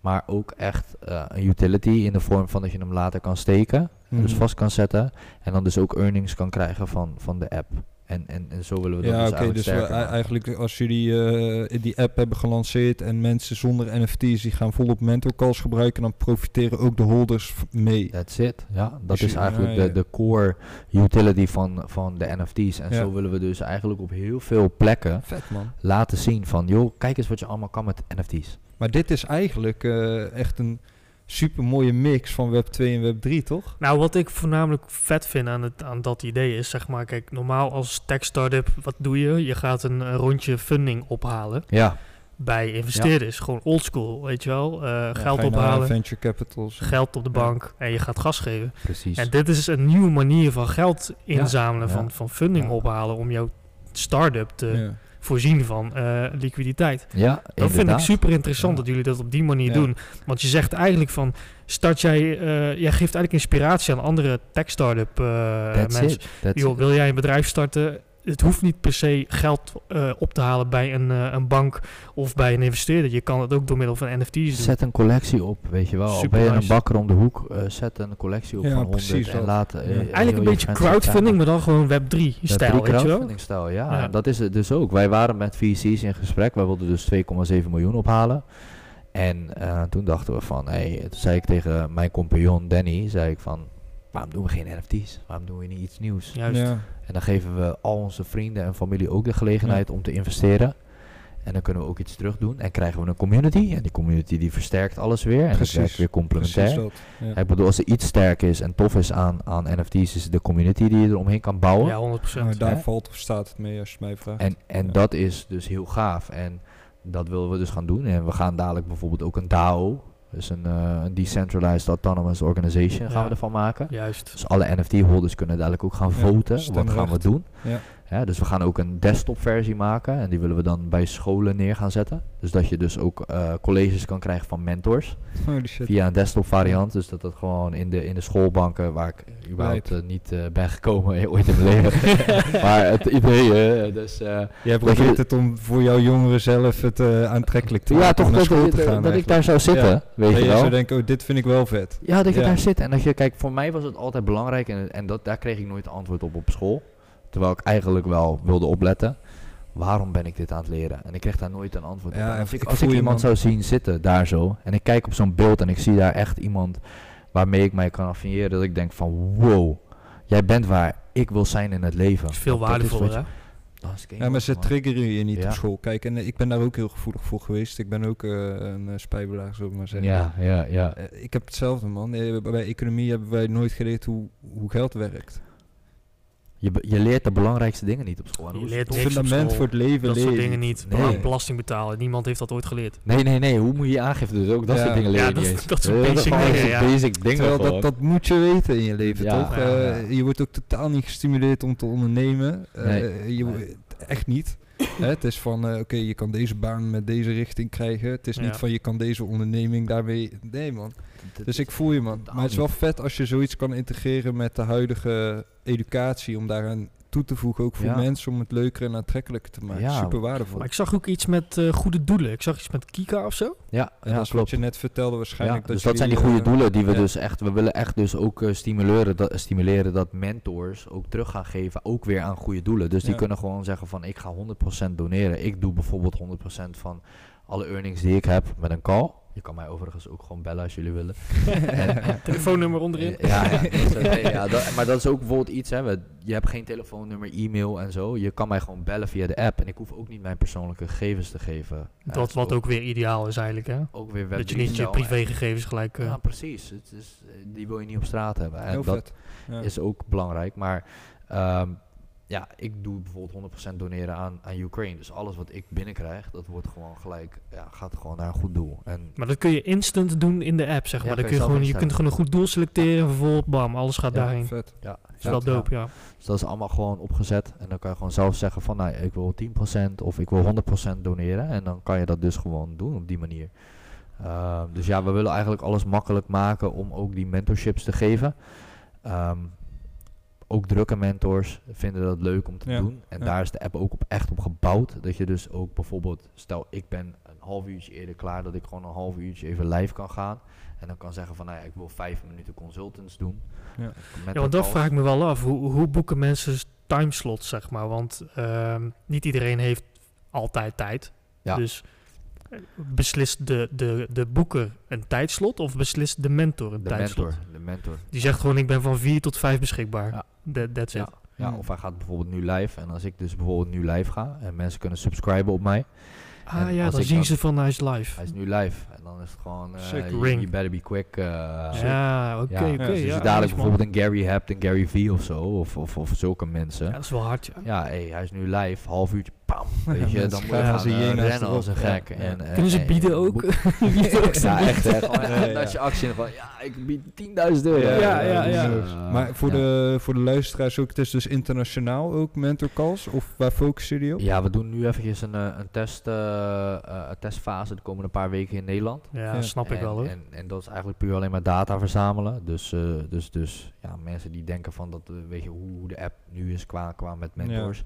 S3: maar ook echt eh, een utility in de vorm van dat je hem later kan steken, dus
S2: Mhm.
S3: vast kan zetten en dan dus ook earnings kan krijgen van, van de app. En, en, en zo willen we dat
S2: Ja,
S3: dus
S2: oké.
S3: eigenlijk
S2: dus we, eigenlijk als jullie eh, die app hebben gelanceerd en mensen zonder NFT's die gaan volop mentor calls gebruiken, dan profiteren ook de holders mee.
S3: That's it. Ja, dat
S2: Dus
S3: is eigenlijk
S2: ja, ja.
S3: De, de core utility van, van de NFT's. En
S2: Ja.
S3: zo willen we dus eigenlijk op heel veel plekken
S2: Vet man.
S3: laten zien van, joh, kijk eens wat je allemaal kan met NFT's.
S2: Maar dit is eigenlijk eh, echt een super mooie mix van Web 2 en Web 3, toch?
S1: Nou, wat ik voornamelijk vet vind aan, het, aan dat idee is, zeg maar, kijk, normaal als tech startup, wat doe je? Je gaat een, rondje funding ophalen
S3: Ja,
S1: bij investeerders. Gewoon oldschool, weet je wel. Eh,
S2: Ja,
S1: geld
S2: je
S1: ophalen,
S2: Venture capitals.
S1: geld op de bank en je gaat gas geven.
S3: precies.
S1: En dit is een nieuwe manier van geld inzamelen. Van, van funding ophalen om jouw start-up te
S2: Ja.
S1: Voorzien van eh, liquiditeit.
S3: ja,
S1: Dat vind ik super interessant
S3: Ja.
S1: dat jullie dat op die manier
S2: Ja.
S1: doen. Want je zegt eigenlijk van, start jij, eh, jij geeft eigenlijk inspiratie aan andere tech startup eh mensen. wil jij een bedrijf starten? Het hoeft niet per se geld eh, op te halen bij een, eh, een bank of bij een investeerder. Je kan het ook door middel van NFT's doen.
S3: Zet een collectie op, weet je wel. Al
S1: Super
S3: ben je een bakker om de hoek, eh, zet een collectie op
S2: Ja,
S3: van 100
S2: precies
S3: en laat... eh,
S2: Ja.
S1: Eigenlijk een
S3: je
S1: beetje crowdfunding, maar dan gewoon Web3
S3: Ja,
S1: stijl,
S3: drie
S1: weet je wel?
S3: crowdfunding stijl, ja. Dat is het dus ook. Wij waren met VC's in gesprek. Wij wilden dus 2,7 miljoen ophalen. En eh, toen dachten we van, hey, toen zei ik tegen mijn compagnon Danny, zei ik van, waarom doen we geen NFT's? Waarom doen we niet iets nieuws?
S1: Juist.
S2: Ja.
S3: En dan geven we al onze vrienden en familie ook de gelegenheid om te investeren. En dan kunnen we ook iets terug doen. En krijgen we een community. En die community die versterkt alles weer. En dat
S2: Precies.
S3: werkt weer complementair.
S2: Dat. Ja.
S3: Ik bedoel, als er iets sterk is en tof is aan, aan NFT's, is het de community die je eromheen kan bouwen.
S1: Ja, 100%.
S2: Maar daar
S3: Hè?
S2: valt of staat het mee als je mij vraagt.
S3: En, en
S2: Ja.
S3: dat is dus heel gaaf. En dat willen we dus gaan doen. En we gaan dadelijk bijvoorbeeld ook een DAO, dus een, eh, een Decentralized Autonomous Organization, gaan
S1: Ja.
S3: we ervan maken.
S1: Juist.
S3: Dus alle NFT-holders kunnen dadelijk ook gaan
S2: Ja,
S3: voten. Wat gaan we doen?
S2: Ja.
S3: Ja, dus we gaan ook een desktop versie maken. En die willen we dan bij scholen neer gaan zetten. Dus dat je dus ook eh, colleges kan krijgen van mentors. Via een desktop variant. Dus dat dat gewoon in de, in de schoolbanken, waar ik überhaupt eh, niet eh, ben gekomen ooit in mijn leven. maar het idee, dus...
S2: Jij probeert het om voor jouw jongeren zelf het aantrekkelijk te
S3: ja,
S2: maken
S3: toch
S2: om naar
S3: dat, dat,
S2: gaan.
S3: dat ik daar zou zitten,
S2: Ja.
S3: weet je
S2: je
S3: wel.
S2: zou denken, oh, dit vind ik wel vet.
S3: Ja, dat je
S2: Ja.
S3: daar zit. En dat je, kijk, voor mij was het altijd belangrijk en, en dat, daar kreeg ik nooit antwoord op op school. Terwijl ik eigenlijk wel wilde opletten. Waarom ben ik dit aan het leren? En ik kreeg daar nooit een antwoord op. En als ik,
S2: ik
S3: als ik iemand
S2: man.
S3: zou zien zitten daar zo, en ik kijk op zo'n beeld en ik zie daar echt iemand waarmee ik mij kan affiliëren, dat ik denk van wow, jij bent waar ik wil zijn in het leven.
S1: Veel
S3: Want dat is
S1: waardevoller, hè?
S2: Ja, maar ze triggeren je niet
S3: Ja.
S2: op school. Kijk, en eh, ik ben daar ook heel gevoelig voor geweest. Ik ben ook eh, een uh, spijbelaar, zullen we maar zeggen.
S3: Ja, ja, ja.
S2: Eh, ik heb hetzelfde, man. Eh, bij economie hebben wij nooit geleerd hoe, hoe geld werkt.
S3: Je, je leert de belangrijkste dingen niet op school.
S1: Je leert
S3: het
S2: fundament
S1: school.
S2: voor het leven
S1: Dat soort
S2: leer je
S1: dingen
S2: niet.
S3: Nee.
S1: Belasting betalen. Niemand heeft dat ooit geleerd.
S3: Nee, nee, nee. Hoe moet je je aangifte doen? Ook dat
S2: Ja.
S3: soort dingen leer
S1: Ja,
S3: je
S1: dat- dat soort basic dingen, ja.
S3: basic dingen
S2: Terwijl
S3: gewoon.
S2: dat, dat moet je weten in je leven,
S3: Ja,
S2: toch?
S1: ja,
S2: Eh. Je wordt ook totaal niet gestimuleerd om te ondernemen. Eh,
S3: Nee.
S2: je, Echt niet. Hè, het is van, eh, oké, je kan deze baan met deze richting krijgen. Het is
S1: Ja.
S2: niet van, je kan deze onderneming daarmee... Nee, man.
S3: Dat
S2: Dus ik voel je, man. Maar het is wel vet als je zoiets kan integreren met de huidige educatie. Om daaraan toe te voegen, ook voor
S3: Ja.
S2: mensen, om het leuker en aantrekkelijker te maken.
S3: Ja,
S2: Super waardevol.
S1: Maar ik zag ook iets met eh, goede doelen. Ik zag iets met Kika of zo.
S3: Ja,
S2: En
S3: ja
S2: dat is wat
S3: klopt.
S2: je net vertelde waarschijnlijk.
S3: Ja,
S2: dat
S3: dus dat zijn die goede
S2: eh,
S3: doelen die we
S2: ja.
S3: dus echt, we willen echt dus ook eh, stimuleren, dat, stimuleren dat mentors ook terug gaan geven, ook weer aan goede doelen. Dus die
S2: Ja.
S3: kunnen gewoon zeggen van ik ga 100% doneren. Ik doe bijvoorbeeld 100% van alle earnings die ik heb met een call. Je kan mij overigens ook gewoon bellen als jullie willen. En- en-
S1: Telefoonnummer onderin.
S3: Ja, ja, dat is oké, ja dat- maar dat is ook bijvoorbeeld iets, hè, we- je hebt geen telefoonnummer, e-mail en zo. Je kan mij gewoon bellen via de app en ik hoef ook niet mijn persoonlijke gegevens te geven.
S1: Dat wat ook weer ideaal is eigenlijk, hè?
S3: ook weer
S1: Dat je
S3: Web3
S1: niet je privégegevens gelijk... eh,
S3: Ja, precies. Het is, eh, die wil je niet op straat hebben. En
S2: Heel
S3: dat
S2: vet. Ja.
S3: is ook belangrijk. Maar ehm, ja, ik doe bijvoorbeeld 100% doneren aan, aan Ukraine. Dus alles wat ik binnenkrijg, dat wordt gewoon gelijk, ja, gaat gewoon naar een goed doel. En
S1: Maar dat kun je instant doen in de app, zeg maar. Dan
S3: je
S1: kun je, gewoon, je kunt gewoon een goed doel selecteren. Vervolgens, bam, alles gaat
S3: Ja,
S1: daarheen.
S2: Vet.
S3: ja,
S1: Dat is wel dope, ja.
S3: Dus dat is allemaal gewoon opgezet. En dan kan je gewoon zelf zeggen van, nou, ik wil 10% of ik wil 100% doneren. En dan kan je dat dus gewoon doen op die manier. Ehm, dus ja, we willen eigenlijk alles makkelijk maken om ook die mentorships te geven. Ehm, ook drukke mentors vinden dat leuk om te
S2: Ja,
S3: doen. En
S2: ja.
S3: daar is de app ook op echt op gebouwd. Dat je dus ook bijvoorbeeld, stel ik ben een half uurtje eerder klaar, dat ik gewoon een half uurtje even live kan gaan. En dan kan zeggen van, nou ja, ik wil vijf minuten consultants doen.
S2: Ja.
S1: Ja, want dat vraag ik me wel af. Hoe, hoe boeken mensen timeslots, zeg maar? Want ehm, niet iedereen heeft altijd tijd.
S3: Ja.
S1: Dus beslist de, de, de boeker een tijdslot of beslist de mentor een
S3: De
S1: tijdslot?
S3: mentor, de mentor.
S1: Die zegt gewoon, ik ben van 4 tot 5 beschikbaar.
S3: Ja.
S1: That, that's
S3: Ja,
S1: it.
S3: ja,
S2: Hmm.
S3: of hij gaat bijvoorbeeld nu live. En als ik dus bijvoorbeeld nu live ga en mensen kunnen subscriben op mij.
S1: Ah
S3: En
S1: ja,
S3: als
S1: dan zien
S3: dan-
S1: ze van hij is live.
S3: Hij is nu live. En dan is het gewoon, eh
S2: Sick.
S3: you,
S1: Ring.
S3: you better be quick. eh,
S1: Ja, oké,
S3: ja.
S1: oké.
S2: Ja,
S3: dus als je
S1: ja,
S3: dadelijk bijvoorbeeld een Gary hebt, een Gary V of zo. Of, of, of zulke mensen.
S1: Ja, dat is wel hard, ja.
S3: Ja, hey, hij is nu live, half uurtje, pam. Weet je, dan moet je
S2: gaan als hyena
S3: rennen als een gek.
S2: Ja,
S3: En,
S2: ja.
S3: eh,
S1: Kunnen ze bieden ook?
S3: boek-
S1: Bieden ook
S3: ja, echt.
S2: Ja,
S3: echt
S2: ja.
S3: dat je actie van, ja, ik bied 10.000 euro.
S1: Ja, ja, ja.
S2: maar voor,
S3: ja.
S2: de, voor de luisteraars ook, het is dus internationaal ook mentor calls? Of waar focussen jullie op?
S3: Ja, we doen nu eventjes een, eh, een, eh, eh, een testfase de komende paar weken in Nederland.
S1: Ja,
S2: Ja.
S1: snap ik
S3: en,
S1: wel hoor.
S3: En, en dat is eigenlijk puur alleen maar data verzamelen. Dus, eh, dus, dus ja, mensen die denken van dat, weet je, hoe, de app nu is qua, qua met mentors.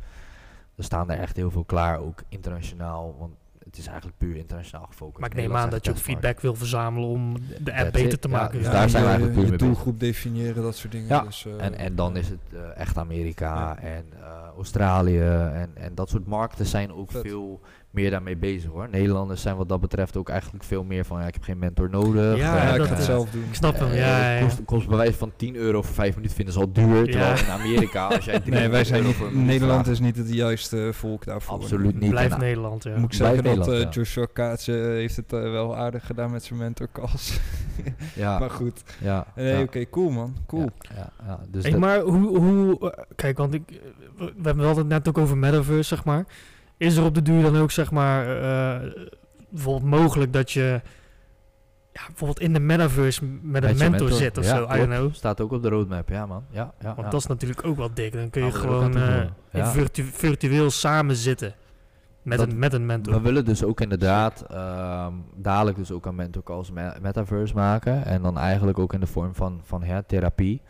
S3: er staan er echt heel veel klaar, ook internationaal. Want het is eigenlijk puur internationaal gefocust.
S1: Maar ik neem aan dat je ook feedback wil verzamelen om de app
S3: That's
S1: beter
S3: it,
S1: te
S3: ja,
S1: maken.
S3: dus
S1: ja.
S3: daar zijn we eigenlijk puur
S2: je
S3: mee bezig.
S2: doelgroep definiëren, dat soort dingen.
S3: Ja,
S2: Dus, eh,
S3: En, en dan is het eh, echt Amerika
S2: Ja.
S3: en eh, Australië en, en dat soort markten zijn ook
S2: Vet.
S3: veel meer daarmee bezig hoor. Nederlanders zijn wat dat betreft ook eigenlijk veel meer van ja, ik heb geen mentor nodig.
S1: Ja,
S2: ja,
S3: Eh,
S2: ik ga het zelf doen.
S1: Ik snap hem,
S3: eh,
S1: ja, ja.
S3: Kost, wijze van 10 euro voor 5 minuten vinden ze al duur. Terwijl in Amerika, als jij 300
S2: Nee, wij zijn niet, Nederland is niet het juiste volk daarvoor.
S3: Absoluut niet.
S1: Blijf Nederland, ja.
S2: Moet ik zeggen dat eh,
S3: ja.
S2: Joshua Kaatse heeft het eh, wel aardig gedaan met zijn mentorcalls.
S3: Ja,
S2: maar goed.
S3: ja,
S2: Nee, oké, cool man. Cool.
S3: Ja. Dus
S1: Hey, maar hoe, hoe eh, kijk, want ik, eh, we hadden het net ook over metaverse, zeg maar. Is er op de duur dan ook, zeg maar, eh, bijvoorbeeld mogelijk dat je ja, bijvoorbeeld in de metaverse met een mentor, zit of
S3: ja,
S1: zo, I don't know.
S3: Staat ook op de roadmap, ja man. Ja, ja,
S1: Want
S3: ja.
S1: dat is natuurlijk ook wel dik. Dan kun je
S3: ook
S1: gewoon eh, virtu- virtueel samen zitten met,
S3: Dat-
S1: een, met een mentor.
S3: We willen dus ook inderdaad ehm, dadelijk dus ook een mentor me- metaverse maken. En dan eigenlijk ook in de vorm van, van hè, therapie.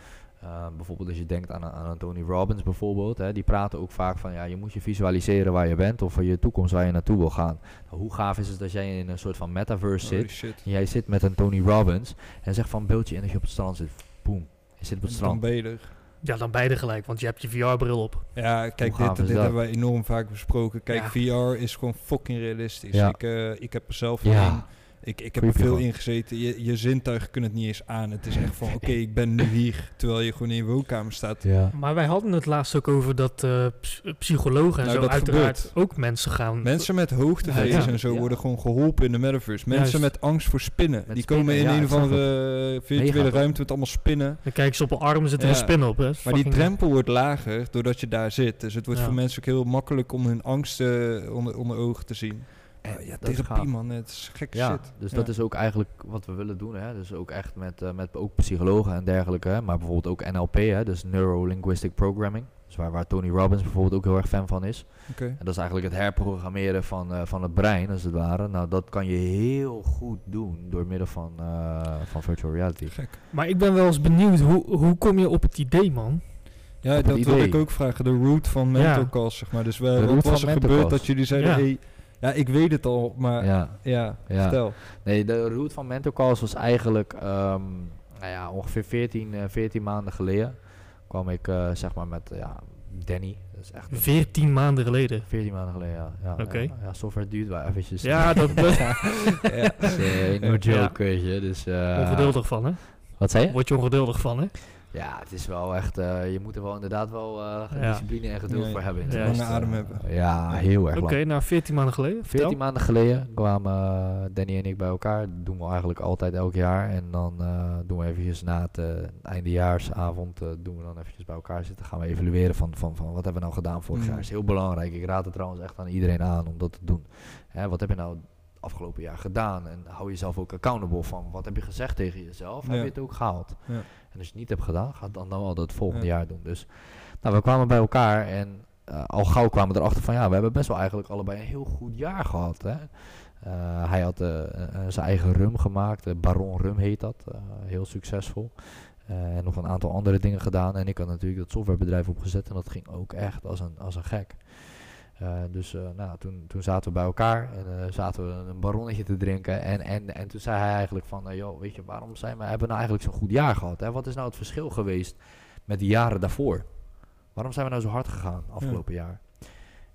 S3: Ehm, bijvoorbeeld als je denkt aan, aan een Tony Robbins bijvoorbeeld. Hè, die praten ook vaak van ja, je moet je visualiseren waar je bent of voor je toekomst waar je naartoe wil gaan. Nou, hoe gaaf is het dat jij in een soort van metaverse
S2: Holy
S3: zit.
S2: shit.
S3: En jij zit met een Tony Robbins en zegt van beeld je in dat je op het strand zit. Boom. Je zit op het
S2: Dan
S3: strand.
S2: ben je er.
S1: Ja, dan beide gelijk, want je hebt je VR-bril op.
S2: Ja, kijk, dit, dit hebben wij enorm vaak besproken. Kijk,
S1: Ja.
S2: VR is gewoon fucking realistisch.
S3: Ja.
S2: Ik, eh, ik heb er zelf
S3: Ja.
S2: Ik, ik heb er veel
S3: gewoon.
S2: in gezeten. Je, je zintuigen kunnen het niet eens aan. Het is echt van, oké, ik ben nu hier. Terwijl je gewoon in je woonkamer staat.
S3: Ja.
S1: Maar wij hadden het laatst ook over dat eh, ps- psychologen en
S2: Nou,
S1: zo
S2: dat
S1: uiteraard
S2: gebeurt.
S1: ook mensen gaan...
S2: Mensen met hoogtevrees
S1: Ja.
S2: en zo
S3: Ja.
S2: worden gewoon geholpen in de metaverse. Mensen
S1: Juist.
S2: met angst voor spinnen.
S3: Met
S2: die
S3: spinnen,
S2: komen in
S3: ja,
S2: een of andere eh, virtuele ruimte met allemaal spinnen.
S1: Dan kijken ze op een arm, zit er
S2: Ja.
S1: een spin op. Hè.
S2: Maar die drempel wordt lager doordat je daar zit. Dus het wordt
S1: Ja.
S2: voor mensen ook heel makkelijk om hun angst eh, onder, onder ogen te zien.
S3: En
S2: Uh, ja, therapie man, het is gekke
S3: Ja,
S2: shit.
S3: dus
S2: Ja.
S3: dat is ook eigenlijk wat we willen doen. Hè? Dus ook echt met, eh, met ook psychologen en dergelijke. Hè? Maar bijvoorbeeld ook NLP, hè? dus Neuro-Linguistic Programming. Dus waar, waar Tony Robbins bijvoorbeeld ook heel erg fan van is.
S2: Oké.
S3: En dat is eigenlijk het herprogrammeren van, eh, van het brein, als het ware. Nou, dat kan je heel goed doen door middel van, eh, van virtual reality.
S2: Gek.
S1: Maar ik ben wel eens benieuwd, hoe, hoe kom je op het idee, man?
S2: Ja,
S3: Op
S2: dat wil ik ook vragen. De root van
S1: Ja.
S2: mental calls, zeg maar. Dus wat was
S3: van
S2: er gebeurd dat jullie zeiden...
S1: Ja.
S2: Hey, ja, ik weet het al, maar ja,
S3: Ja, ja.
S2: vertel.
S3: Nee, de route van Mentor Calls was eigenlijk ehm, nou ja, ongeveer 14, eh, 14 maanden geleden. Kwam ik eh, zeg maar met ja, Danny. Dat is echt een-
S1: 14 maanden geleden.
S3: 14 maanden geleden, ja. ja
S1: Oké.
S3: Ja, ja, software duurt wel eventjes.
S1: Ja, dat
S2: ja.
S3: Dus, eh, no
S1: Ja.
S3: joke, weet je. Dus, eh,
S1: ongeduldig van, hè?
S3: Wat zei je?
S1: Word je ongeduldig van, hè?
S3: Ja, het is wel echt... eh, je moet er wel inderdaad wel eh,
S1: Ja.
S3: discipline en geduld voor hebben.
S2: ja, lange adem hebben.
S3: Ja, heel erg
S1: Oké, nou 14 maanden geleden.
S3: 14
S1: Vertel.
S3: maanden geleden kwamen eh, Danny en ik bij elkaar. Dat doen we eigenlijk altijd elk jaar. En dan eh, doen we eventjes na het eindejaarsavond... eh, doen we dan eventjes bij elkaar zitten. Gaan we evalueren van, van, van wat hebben we nou gedaan vorig
S2: Mm.
S3: jaar. is heel belangrijk. Ik raad het trouwens echt aan iedereen aan om dat te doen. Hè, wat heb je nou afgelopen jaar gedaan? En hou jezelf ook accountable van. Wat heb je gezegd tegen jezelf? Heb je het ook gehaald?
S2: Ja.
S3: En als je het niet hebt gedaan, ga het dan nou al het volgende
S2: Ja.
S3: jaar doen. Dus nou, we kwamen bij elkaar en eh, al gauw kwamen we erachter van ja, we hebben best wel eigenlijk allebei een heel goed jaar gehad. Hè? Eh, hij had eh, zijn eigen rum gemaakt, Baron Rum heet dat, heel succesvol. En nog een aantal andere dingen gedaan. En ik had natuurlijk dat softwarebedrijf opgezet en dat ging ook echt als een, als een gek. Eh, dus eh, nou, toen, toen zaten we bij elkaar en eh, zaten we een baronnetje te drinken. En, en, en toen zei hij eigenlijk van, joh, weet je, waarom zijn we, hebben we nou eigenlijk zo'n goed jaar gehad? Hè? Wat is nou het verschil geweest met de jaren daarvoor? Waarom zijn we nou zo hard gegaan afgelopen jaar?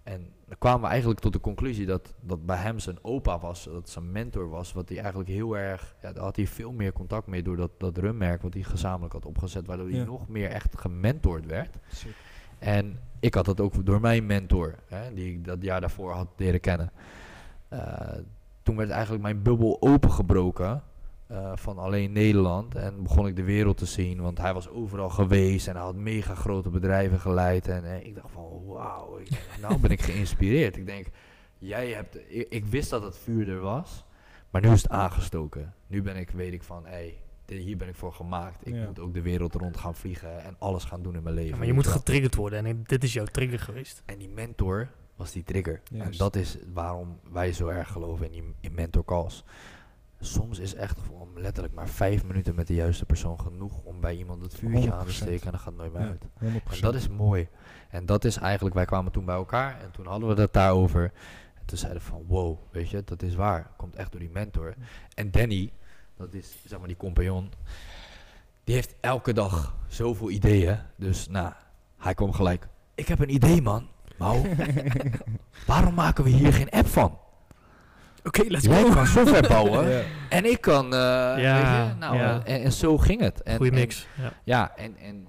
S3: En dan kwamen we eigenlijk tot de conclusie dat, dat bij hem zijn opa was, dat zijn mentor was, wat hij eigenlijk heel erg, ja, daar had hij veel meer contact mee door dat, dat rummerk wat hij gezamenlijk had opgezet, waardoor hij nog meer echt gementord werd. En ik had dat ook door mijn mentor, hè, die ik dat jaar daarvoor had leren kennen. Eh, toen werd eigenlijk mijn bubbel opengebroken eh, van alleen Nederland. En begon ik de wereld te zien, want hij was overal geweest en hij had mega grote bedrijven geleid. En eh, ik dacht van, wauw, nou ben ik geïnspireerd. Ik denk, jij hebt, ik, wist dat het vuur er was, maar nu is het aangestoken. Nu ben ik, weet ik van, hé, hey, hier ben ik voor gemaakt. Ik
S2: Ja.
S3: moet ook de wereld rond gaan vliegen en alles gaan doen in mijn leven.
S1: Ja, maar je moet getriggerd worden en dit is jouw trigger geweest.
S3: En die mentor was die trigger. En dat is waarom wij zo erg geloven in die in mentor calls. soms is echt gewoon letterlijk maar vijf minuten met de juiste persoon genoeg om bij iemand het vuurtje aan te
S2: 100%.
S3: steken en dat gaat nooit meer
S2: Ja,
S3: uit.
S2: 100%.
S3: En dat is mooi. En dat is eigenlijk, wij kwamen toen bij elkaar en toen hadden we het daarover. En toen zeiden we van, wow, weet je, dat is waar. Komt echt door die mentor. En Danny, dat is zeg maar die compagnon, die heeft elke dag zoveel ideeën. Dus nou, hij kwam gelijk, ik heb een idee man. Mau, waarom maken we hier geen app van?
S1: Oké, let's
S3: Jij
S1: go.
S3: kan software bouwen
S2: Ja.
S3: en ik kan, eh,
S1: Ja,
S3: weet je, nou,
S1: ja.
S3: en, en zo ging het. En,
S1: Goeie
S3: en-
S1: mix. Ja.
S3: ja, en, en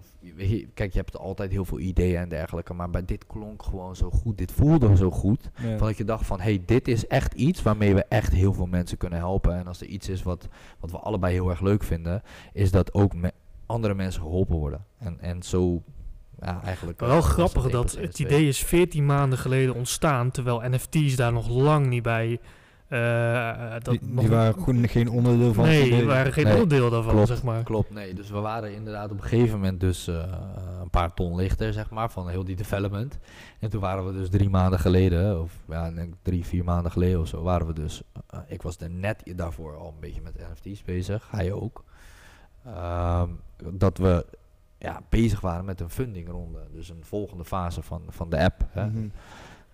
S3: kijk, je hebt altijd heel veel ideeën en dergelijke, maar bij dit klonk gewoon zo goed, dit voelde zo goed,
S2: Ja.
S3: van dat je dacht van, hey, dit is echt iets waarmee we echt heel veel mensen kunnen helpen. En als er iets is wat, wat we allebei heel erg leuk vinden, is dat ook me- andere mensen geholpen worden. En, en zo, ja, eigenlijk... Eh,
S1: wel
S3: was
S1: grappig dat het idee is 14 maanden geleden ontstaan, terwijl NFT's daar nog lang niet bij. Eh, dat
S2: Die, waren gewoon geen onderdeel van het
S1: nee, die waren geen
S3: Nee,
S1: onderdeel daarvan,
S3: klopt.
S1: zeg maar.
S3: Klopt, nee. Dus we waren inderdaad op een gegeven moment dus eh, een paar ton lichter, zeg maar, van heel die development. En toen waren we dus drie maanden geleden, of ja, drie, vier maanden geleden of zo, waren we dus, eh, ik was er net daarvoor al een beetje met NFT's bezig, hij ook. Ehm, dat we ja, bezig waren met een fundingronde, dus een volgende fase van, van de app. Hè.
S2: Mhm.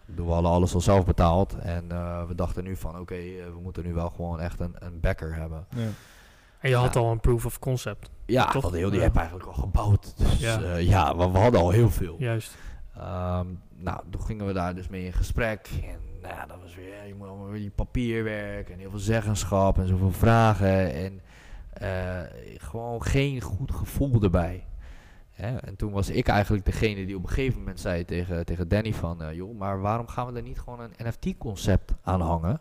S3: We hadden alles al zelf betaald en eh, we dachten nu van oké, eh, we moeten nu wel gewoon echt een, een backer hebben.
S2: Ja.
S1: En je had
S3: Ja.
S1: al een proof of concept,
S3: Ja,
S1: Toch?
S3: we hadden heel die
S1: Ja.
S3: app eigenlijk al gebouwd. Dus
S1: Ja.
S3: ja, ja we, we hadden al heel veel.
S1: juist.
S3: Ehm, nou, toen gingen we daar dus mee in gesprek. En nou, ja, dat was weer, je moet allemaal weer die papierwerk en heel veel zeggenschap en zoveel vragen. En eh, gewoon geen goed gevoel erbij. Hè? En toen was ik eigenlijk degene die op een gegeven moment zei tegen, tegen Danny van... eh, joh, maar waarom gaan we er niet gewoon een NFT-concept aan hangen?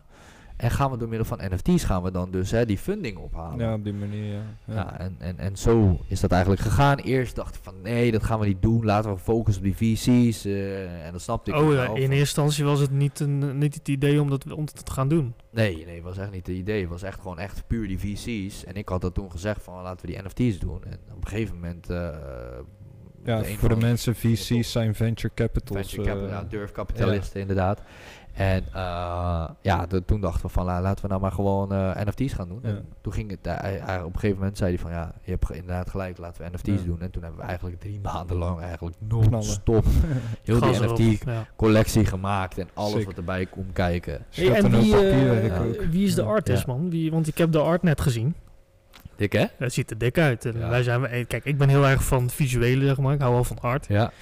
S3: En gaan we door middel van NFT's gaan we dan dus hè, die funding ophalen.
S2: ja, op die manier, ja. ja.
S3: Ja, en, en, en zo is dat eigenlijk gegaan. Eerst dacht ik van nee, dat gaan we niet doen. Laten we focussen op die VC's. eh, en dat snapte ik
S1: Oh ja, in eerste instantie was het niet, een, niet het idee om dat, om dat te gaan doen.
S3: Nee, nee, was echt niet het idee. Het was echt gewoon echt puur die VC's. En ik had dat toen gezegd van laten we die NFT's doen. En op een gegeven moment... eh,
S2: Ja,
S3: de
S2: voor de mensen, VC's zijn venture capitals.
S3: Venture capital,
S2: eh,
S3: ja, durfkapitalisten inderdaad. En eh, ja, de- toen dachten we van la- laten we nou maar gewoon eh, NFT's gaan doen.
S2: Ja.
S3: En toen ging het, hij- op een gegeven moment zei hij van ja, je hebt inderdaad gelijk, laten we NFT's
S2: Ja.
S3: doen. En toen hebben we eigenlijk drie maanden lang eigenlijk non-stop heel
S1: Gas
S3: die
S1: erop,
S3: NFT
S1: ja.
S3: collectie gemaakt en alles
S2: Sick.
S3: wat erbij komt kijken.
S1: Hey, en wie, wie is de
S2: Ja.
S1: artist,
S3: Ja.
S1: man? Wie, want ik heb de art net gezien.
S3: Dik hè?
S1: Het ziet er dik uit. En
S3: Ja.
S1: wij zijn, kijk, ik ben heel erg van het visuele, zeg maar. Ik hou wel van art.
S3: Ja.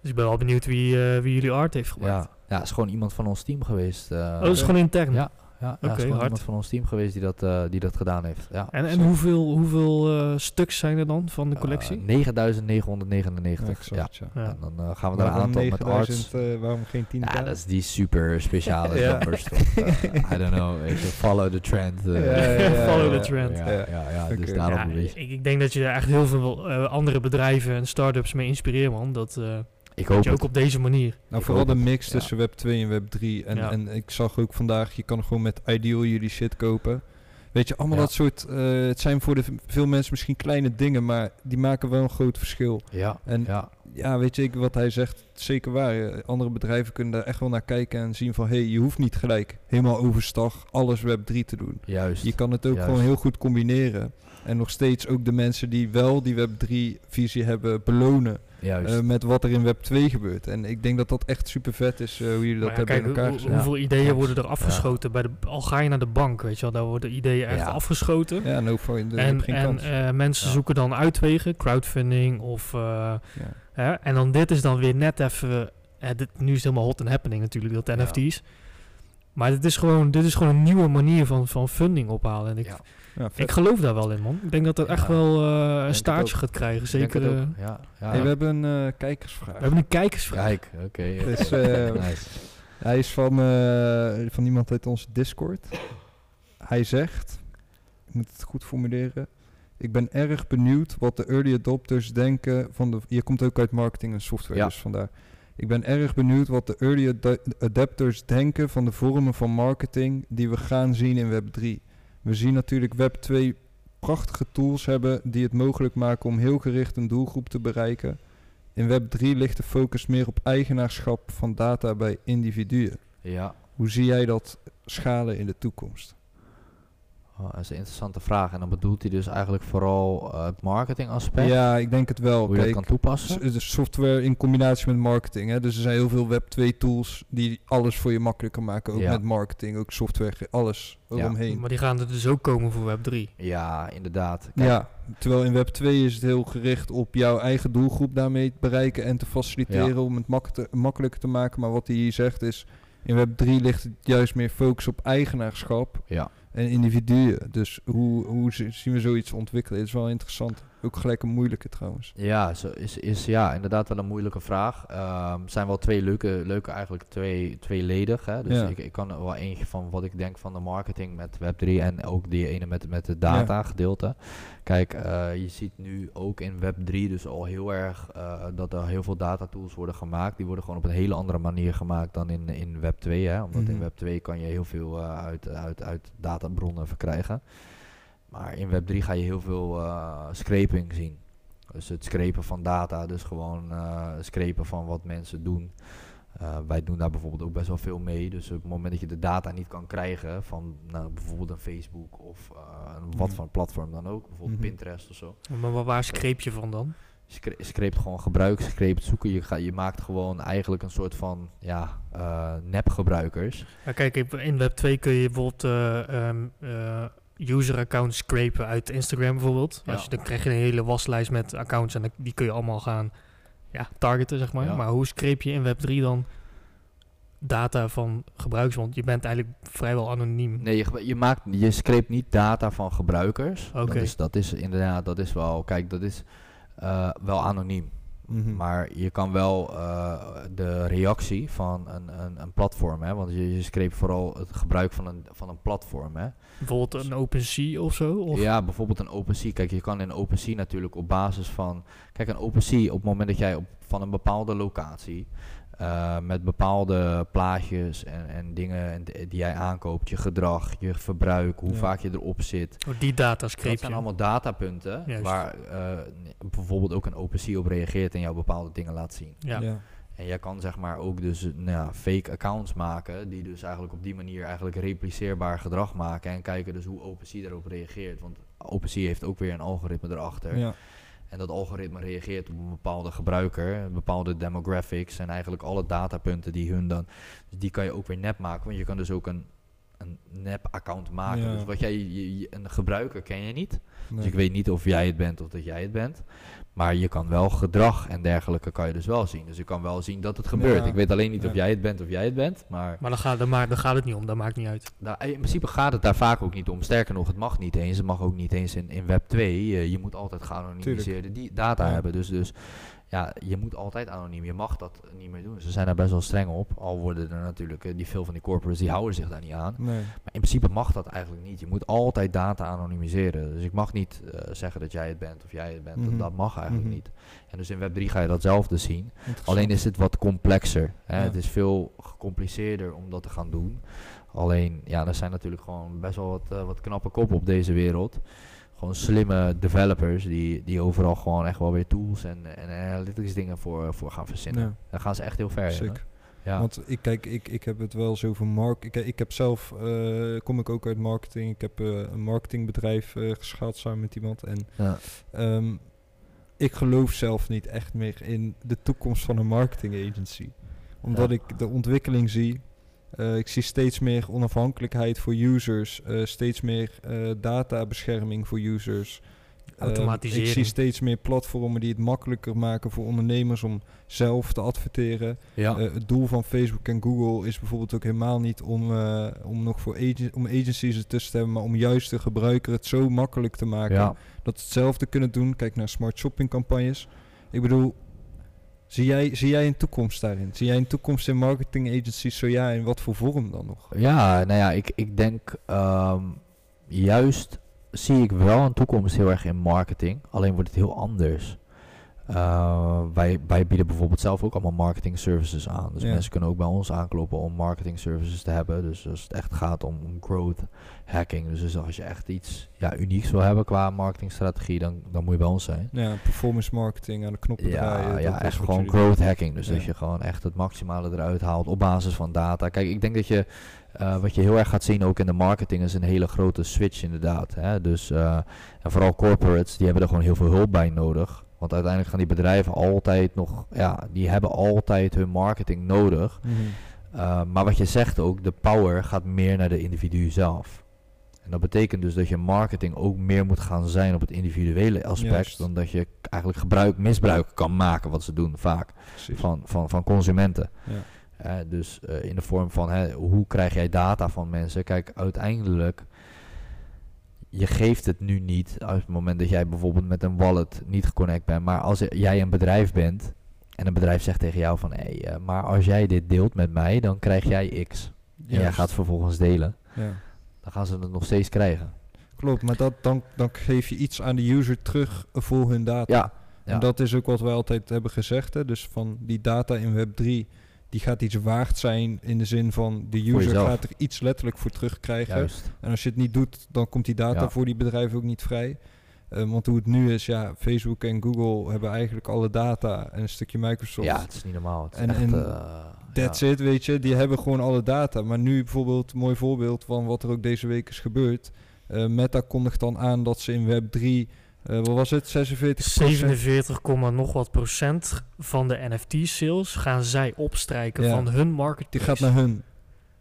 S1: Dus ik ben wel benieuwd wie, eh, wie jullie art heeft gemaakt.
S3: Ja. ja, is gewoon iemand van ons team geweest. eh,
S1: Oh, dat is gewoon intern.
S3: Ja. ja, ja,
S1: Oké,
S3: is gewoon
S1: hard.
S3: iemand van ons team geweest die dat, eh, die dat gedaan heeft. Ja.
S1: En, en hoeveel, hoeveel eh, stuks zijn er dan van de collectie?
S3: 9999. ja.
S2: Exact, ja.
S1: Ja.
S3: En dan gaan we naar een aantal met
S2: 9000,
S3: arts.
S2: eh, waarom geen 10
S3: Ja, dat is die super speciale
S2: Ja.
S3: numbers. I don't know. weet je, follow the trend.
S2: Ja, ja, ja,
S1: Follow
S2: ja.
S1: the trend.
S3: Ja, ja, dus daarom
S1: ik, ik denk dat je er echt heel veel andere bedrijven en start-ups mee inspireert, man. Dat, eh,
S3: Ik
S1: dat
S3: hoop
S1: je
S3: het.
S1: ook op deze manier.
S2: Nou,
S3: Ik
S2: vooral de
S3: het,
S2: mix
S3: ja.
S2: tussen Web 2 en Web 3. En,
S1: Ja.
S2: en ik zag ook vandaag, je kan gewoon met Ideal jullie shit kopen. Weet je, allemaal
S3: Ja.
S2: dat soort... eh, het zijn voor de veel mensen misschien kleine dingen, maar die maken wel een groot verschil.
S3: Ja,
S2: En ja,
S3: ja,
S2: weet je, ik, wat hij zegt, zeker waar. Eh, Andere bedrijven kunnen daar echt wel naar kijken en zien van... hé, hey, je hoeft niet gelijk helemaal overstag alles Web 3 te doen.
S3: juist.
S2: Je kan het ook
S3: Juist.
S2: gewoon heel goed combineren. En nog steeds ook de mensen die wel die Web 3 visie hebben belonen.
S3: Juist.
S2: eh, met wat er in Web 2 gebeurt. En ik denk dat dat echt super vet is eh, hoe jullie dat
S1: ja,
S2: hebben
S1: kijk,
S2: in elkaar
S1: hoe-
S2: gezet.
S1: hoeveel ideeën worden er afgeschoten? Bij de, al ga je naar de bank, weet je wel, daar worden ideeën echt
S3: Ja.
S1: afgeschoten.
S2: Ja, no. Er
S1: en
S2: heb geen
S1: en
S2: kans.
S1: eh, mensen
S3: Ja.
S1: zoeken dan uitwegen, crowdfunding of... eh, hè, en dan dit is dan weer net even... dit, nu is het helemaal hot and happening natuurlijk, dat
S3: Ja.
S1: NFT's. Maar dit is gewoon, dit is gewoon een nieuwe manier van, van funding ophalen. En ik,
S3: Ja.
S2: Ja,
S1: ik geloof daar wel in, man. Ik denk dat dat
S3: Ja,
S1: echt wel eh, een
S3: het
S1: staartje gaat krijgen. Zeker.
S3: het
S1: eh.
S3: Ja, ja.
S2: Hey, we hebben een eh, kijkersvraag.
S1: we hebben een kijkersvraag.
S3: Kijk, oké.
S2: Dus, eh,
S3: nice.
S2: Hij is van, eh, van iemand uit onze Discord. Hij zegt, ik moet het goed formuleren. Ik ben erg benieuwd wat de early adopters denken van de... Je komt ook uit marketing en software,
S3: Ja.
S2: dus vandaar. Ik ben erg benieuwd wat de early ad- adapters denken van de vormen van marketing die we gaan zien in Web 3. We zien natuurlijk Web 2 prachtige tools hebben die het mogelijk maken om heel gericht een doelgroep te bereiken. In Web 3 ligt de focus meer op eigenaarschap van data bij individuen.
S3: Ja.
S2: Hoe zie jij dat schalen in de toekomst?
S3: Oh, dat is een interessante vraag. En dan bedoelt hij dus eigenlijk vooral eh, het marketingaspect.
S2: Ja, ik denk het wel.
S3: Hoe je dat kan toepassen.
S2: de software in combinatie met marketing. Hè? Dus er zijn heel veel Web2 tools die alles voor je makkelijker maken. Ook
S3: Ja.
S2: met marketing, ook software, alles
S3: Ja.
S2: eromheen.
S1: Maar die gaan er dus ook komen voor Web 3.
S3: Ja, inderdaad. Kijk,
S2: Ja, terwijl in Web 2 is het heel gericht op jouw eigen doelgroep daarmee te bereiken en te faciliteren om het mak te- makkelijker te maken. Maar wat hij hier zegt is, in Web 3 ligt het juist meer focus op eigenaarschap
S3: Ja.
S2: En individuen. Dus hoe, hoe zi- zien we zoiets ontwikkelen? is wel interessant. Ook gelijk een moeilijke trouwens.
S3: Ja, zo is, is ja, inderdaad wel een moeilijke vraag. Ehm zijn wel twee leuke, leuke eigenlijk twee, tweeledig. Hè? Dus
S2: Ja.
S3: ik, ik kan er wel eentje van wat ik denk van de marketing met Web3 en ook die ene met, met het data gedeelte. Kijk, eh, je ziet nu ook in Web3 dus al heel erg eh, dat er heel veel data tools worden gemaakt. Die worden gewoon op een hele andere manier gemaakt dan in, in Web2. Hè? Omdat
S2: Mhm.
S3: in Web2 kan je heel veel eh, uit, uit, uit databronnen verkrijgen. Maar in Web3 ga je heel veel eh, scraping zien. Dus het scrapen van data, dus gewoon eh scrapen van wat mensen doen. Eh, wij doen daar bijvoorbeeld ook best wel veel mee. Dus op het moment dat je de data niet kan krijgen van nou, bijvoorbeeld een Facebook of eh, een wat
S2: Mhm.
S3: voor platform dan ook, bijvoorbeeld
S2: Mhm.
S3: Pinterest of zo.
S1: Maar waar, waar screep je van dan?
S3: Scra- scrapt gewoon gebruik, scrapt zoeken. Je, ga, je maakt gewoon eigenlijk een soort van ja, eh nepgebruikers.
S1: Ja, kijk, in Web 2 kun je bijvoorbeeld eh, ehm, eh, user accounts scrapen uit Instagram bijvoorbeeld.
S3: Ja.
S1: Als je, dan krijg je een hele waslijst met accounts en die kun je allemaal gaan ja, targeten, zeg maar.
S3: Ja.
S1: Maar hoe scrape je in Web 3 dan data van gebruikers? Want je bent eigenlijk vrijwel anoniem.
S3: Nee, je, je, maakt, je scrapt niet data van gebruikers. Dat,
S1: Oké.
S3: is, dat is inderdaad, dat is wel, kijk, dat is eh, wel anoniem.
S2: Mhm.
S3: Maar je kan wel eh, de reactie van een, een, een platform, hè, want je, je vooral het gebruik van een, van een platform. Hè.
S1: Bijvoorbeeld een OpenSea of zo? Of?
S3: Ja, bijvoorbeeld een OpenSea. Kijk, je kan in OpenSea natuurlijk op basis van... Kijk, een OpenSea, op het moment dat jij op, van een bepaalde locatie... eh, met bepaalde plaatjes en, en dingen die jij aankoopt, je gedrag, je verbruik, hoe
S2: Ja.
S3: vaak je erop zit.
S1: Oh, die data
S3: Dat zijn allemaal datapunten
S1: Juist.
S3: waar eh, bijvoorbeeld ook een OpenSea op reageert en jou bepaalde dingen laat zien.
S1: Ja.
S2: ja.
S3: En jij kan zeg maar ook dus nou ja, fake accounts maken die dus eigenlijk op die manier eigenlijk repliceerbaar gedrag maken en kijken dus hoe OpenSea daarop reageert. Want OpenSea heeft ook weer een algoritme erachter.
S2: Ja.
S3: En dat algoritme reageert op een bepaalde gebruiker, een bepaalde demographics en eigenlijk alle datapunten die hun dan. Dus die kan je ook weer nep maken, want je kan dus ook een, een nep account maken.
S2: Ja.
S3: Dus wat jij, je- je- een gebruiker ken je niet.
S2: Nee.
S3: Dus ik weet niet of jij het bent of dat jij het bent. Maar je kan wel gedrag en dergelijke kan je dus wel zien. Dus je kan wel zien dat het gebeurt.
S2: Ja.
S3: Ik weet alleen niet of jij het bent of jij het bent. Maar
S1: Maar dan gaat, dan, maar dan gaat het niet om, dat maakt niet uit.
S3: daar, in principe gaat het daar vaak ook niet om. Sterker nog, het mag niet eens. Het mag ook niet eens in, in Web 2. Je, je moet altijd geanonimiseerde die data
S2: Ja.
S3: hebben. Dus, dus ja, je moet altijd anoniem. Je mag dat niet meer doen. Ze zijn daar best wel streng op. Al worden er natuurlijk, eh, die veel van die corporates, die houden zich daar niet aan.
S2: Nee.
S3: Maar in principe mag dat eigenlijk niet. Je moet altijd data anonimiseren. Dus ik mag niet eh, zeggen dat jij het bent of jij het bent. Dat-
S2: Mhm.
S3: Dat mag eigenlijk
S2: Mhm.
S3: niet. En dus in Web3 ga je datzelfde zien.
S2: Interessant.
S3: Alleen is het wat complexer. Hè?
S2: Ja.
S3: Het is veel gecompliceerder om dat te gaan doen. Alleen, ja, er zijn natuurlijk gewoon best wel wat, eh, wat knappe koppen op deze wereld. Gewoon slimme developers die, die overal gewoon echt wel weer tools en, en analytics dingen voor, voor gaan verzinnen.
S2: Ja.
S3: Daar gaan ze echt heel ver in. Ja.
S2: Want ik kijk, ik, ik heb het wel zo van mark. Ik, ik heb zelf, eh, kom ik ook uit marketing. Ik heb eh, een marketingbedrijf geschaald samen met iemand. En
S3: ja.
S2: ehm, ik geloof zelf niet echt meer in de toekomst van een marketing agency. Omdat
S3: Ja.
S2: ik de ontwikkeling zie. Eh, ik zie steeds meer onafhankelijkheid voor users. eh, steeds meer eh, databescherming voor users. Ehm,
S1: Automatisering.
S2: ik zie steeds meer platformen die het makkelijker maken voor ondernemers om zelf te adverteren.
S3: Ja.
S2: Het doel van Facebook en Google is bijvoorbeeld ook helemaal niet om, om nog voor agen- om agencies ertussen te hebben, maar om juist de gebruiker het zo makkelijk te maken
S3: ja.
S2: dat ze hetzelfde kunnen doen. Kijk naar smart shopping campagnes. Ik bedoel, zie jij, zie jij een toekomst daarin? Zie jij een toekomst in marketing agencies? Zo ja, in wat voor vorm dan nog?
S3: Ja, nou ja, ik, ik denk ehm, juist zie ik wel een toekomst heel erg in marketing. Alleen wordt het heel anders. Uh, wij, wij bieden bijvoorbeeld zelf ook allemaal marketing services aan. Dus
S2: Ja.
S3: mensen kunnen ook bij ons aankloppen om marketing services te hebben. Dus als het echt gaat om, om growth hacking. Dus, dus als je echt iets ja, unieks wil hebben qua marketingstrategie, dan, dan moet je bij ons zijn.
S2: Ja, performance marketing aan de knoppen draaien.
S3: Ja,
S2: dat
S3: ja
S2: is
S3: echt gewoon growth hacking. Dus
S2: Ja.
S3: dat je gewoon echt het maximale eruit haalt op basis van data. Kijk, ik denk dat je, eh, wat je heel erg gaat zien ook in de marketing, is een hele grote switch inderdaad. Hè? Dus, eh, en vooral corporates, die hebben er gewoon heel veel hulp bij nodig. Want uiteindelijk gaan die bedrijven altijd nog, ja, die hebben altijd hun marketing nodig. Uh, maar wat je zegt ook, de power gaat meer naar de individu zelf. En dat betekent dus dat je marketing ook meer moet gaan zijn op het individuele aspect.
S2: Juist.
S3: Dan dat je eigenlijk gebruik, misbruik kan maken, wat ze doen vaak,
S2: Precies.
S3: van, van, van consumenten.
S2: Ja.
S3: Eh, dus eh, in de vorm van hè, hoe krijg jij data van mensen? Kijk, uiteindelijk, je geeft het nu niet op het moment dat jij bijvoorbeeld met een wallet niet geconnect bent. Maar als jij een bedrijf bent en een bedrijf zegt tegen jou van hé, eh, maar als jij dit deelt met mij, dan krijg jij X. En jij gaat vervolgens delen.
S2: Ja.
S3: Dan gaan ze het nog steeds krijgen.
S2: Klopt, maar dat, dan, dan geef je iets aan de user terug voor hun data.
S3: Ja, ja.
S2: En dat is ook wat wij altijd hebben gezegd. Hè? Dus van die data in Web3, die gaat iets waard zijn in de zin van de user
S3: jezelf.
S2: gaat er iets letterlijk voor terugkrijgen.
S3: Juist.
S2: En als je het niet doet, dan komt die data
S3: Ja.
S2: voor die bedrijven ook niet vrij. Eh, want hoe het nu is, ja, Facebook en Google hebben eigenlijk alle data en een stukje Microsoft.
S3: Ja, het is niet normaal. Het is
S2: En-
S3: echt,
S2: en
S3: eh,
S2: That's
S3: ja.
S2: it, weet je. Die hebben gewoon alle data. Maar nu bijvoorbeeld, mooi voorbeeld van wat er ook deze week is gebeurd. Eh, Meta kondigt dan aan dat ze in Web3, eh wat was het, 46
S1: 47, komma nog wat procent van de NFT-sales gaan zij opstrijken
S2: Ja.
S1: van hun market.
S2: Die gaat naar hun.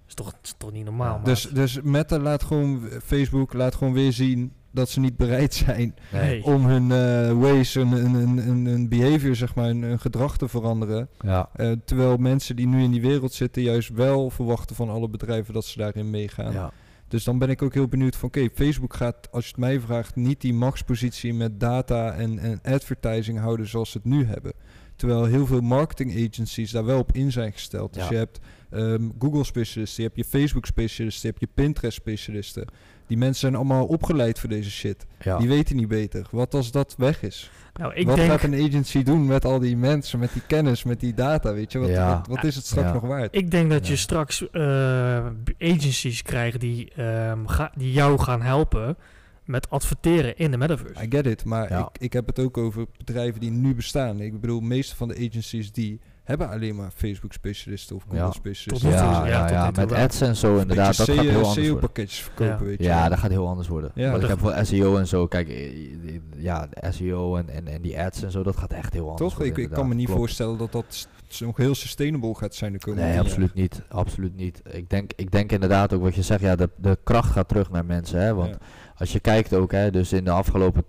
S1: is toch, is toch niet normaal, man.
S2: Dus, dus Meta laat gewoon, Facebook laat gewoon weer zien dat ze niet bereid zijn
S1: Nee.
S2: Om hun eh, ways, hun, hun, hun, hun, hun behavior, zeg maar, hun, hun gedrag te veranderen.
S3: Ja.
S2: Eh, terwijl mensen die nu in die wereld zitten juist wel verwachten van alle bedrijven dat ze daarin meegaan.
S3: Ja.
S2: Dus dan ben ik ook heel benieuwd van oké, Facebook gaat, als je het mij vraagt, niet die machtspositie met data en, en advertising houden zoals ze het nu hebben. Terwijl heel veel marketing agencies daar wel op in zijn gesteld. Dus
S3: Ja.
S2: je hebt ehm, Google specialisten, je hebt je Facebook specialisten, je hebt je Pinterest specialisten. Die mensen zijn allemaal opgeleid voor deze shit.
S3: Ja.
S2: Die weten niet beter. Wat als dat weg is?
S1: nou, ik
S2: wat
S1: denk,
S2: gaat een agency doen met al die mensen, met die kennis, met die data? Weet je, wat,
S3: Ja.
S2: wat, wat is het straks
S3: Ja.
S2: nog waard?
S1: ik denk dat je straks eh, agencies krijgt die, ehm, ga- die jou gaan helpen met adverteren in de metaverse.
S2: I get it, maar
S3: Ja.
S2: ik, ik heb het ook over bedrijven die nu bestaan. Ik bedoel, de meeste van de agencies die hebben alleen maar Facebook specialisten of Google
S3: Ja. Ja,
S1: ja,
S3: met ads en zo inderdaad, dat gaat heel anders worden.
S2: Verkopen,
S1: Ja.
S2: weet je.
S3: Ja, dat gaat heel anders worden.
S2: Ja,
S3: Want ik heb voor SEO en zo, kijk, eh, ja, de SEO en, en, en die ads en zo, dat gaat echt heel anders
S2: Toch?
S3: worden.
S2: Ik, ik kan me niet
S3: Klopt.
S2: voorstellen dat dat nog heel sustainable gaat zijn de komende
S3: Nee, absoluut niet. Absoluut niet. Ik denk, ik denk inderdaad ook wat je zegt, ja, de, de kracht gaat terug naar mensen. Hè? Want
S2: Ja.
S3: als je kijkt ook, hè, dus in de afgelopen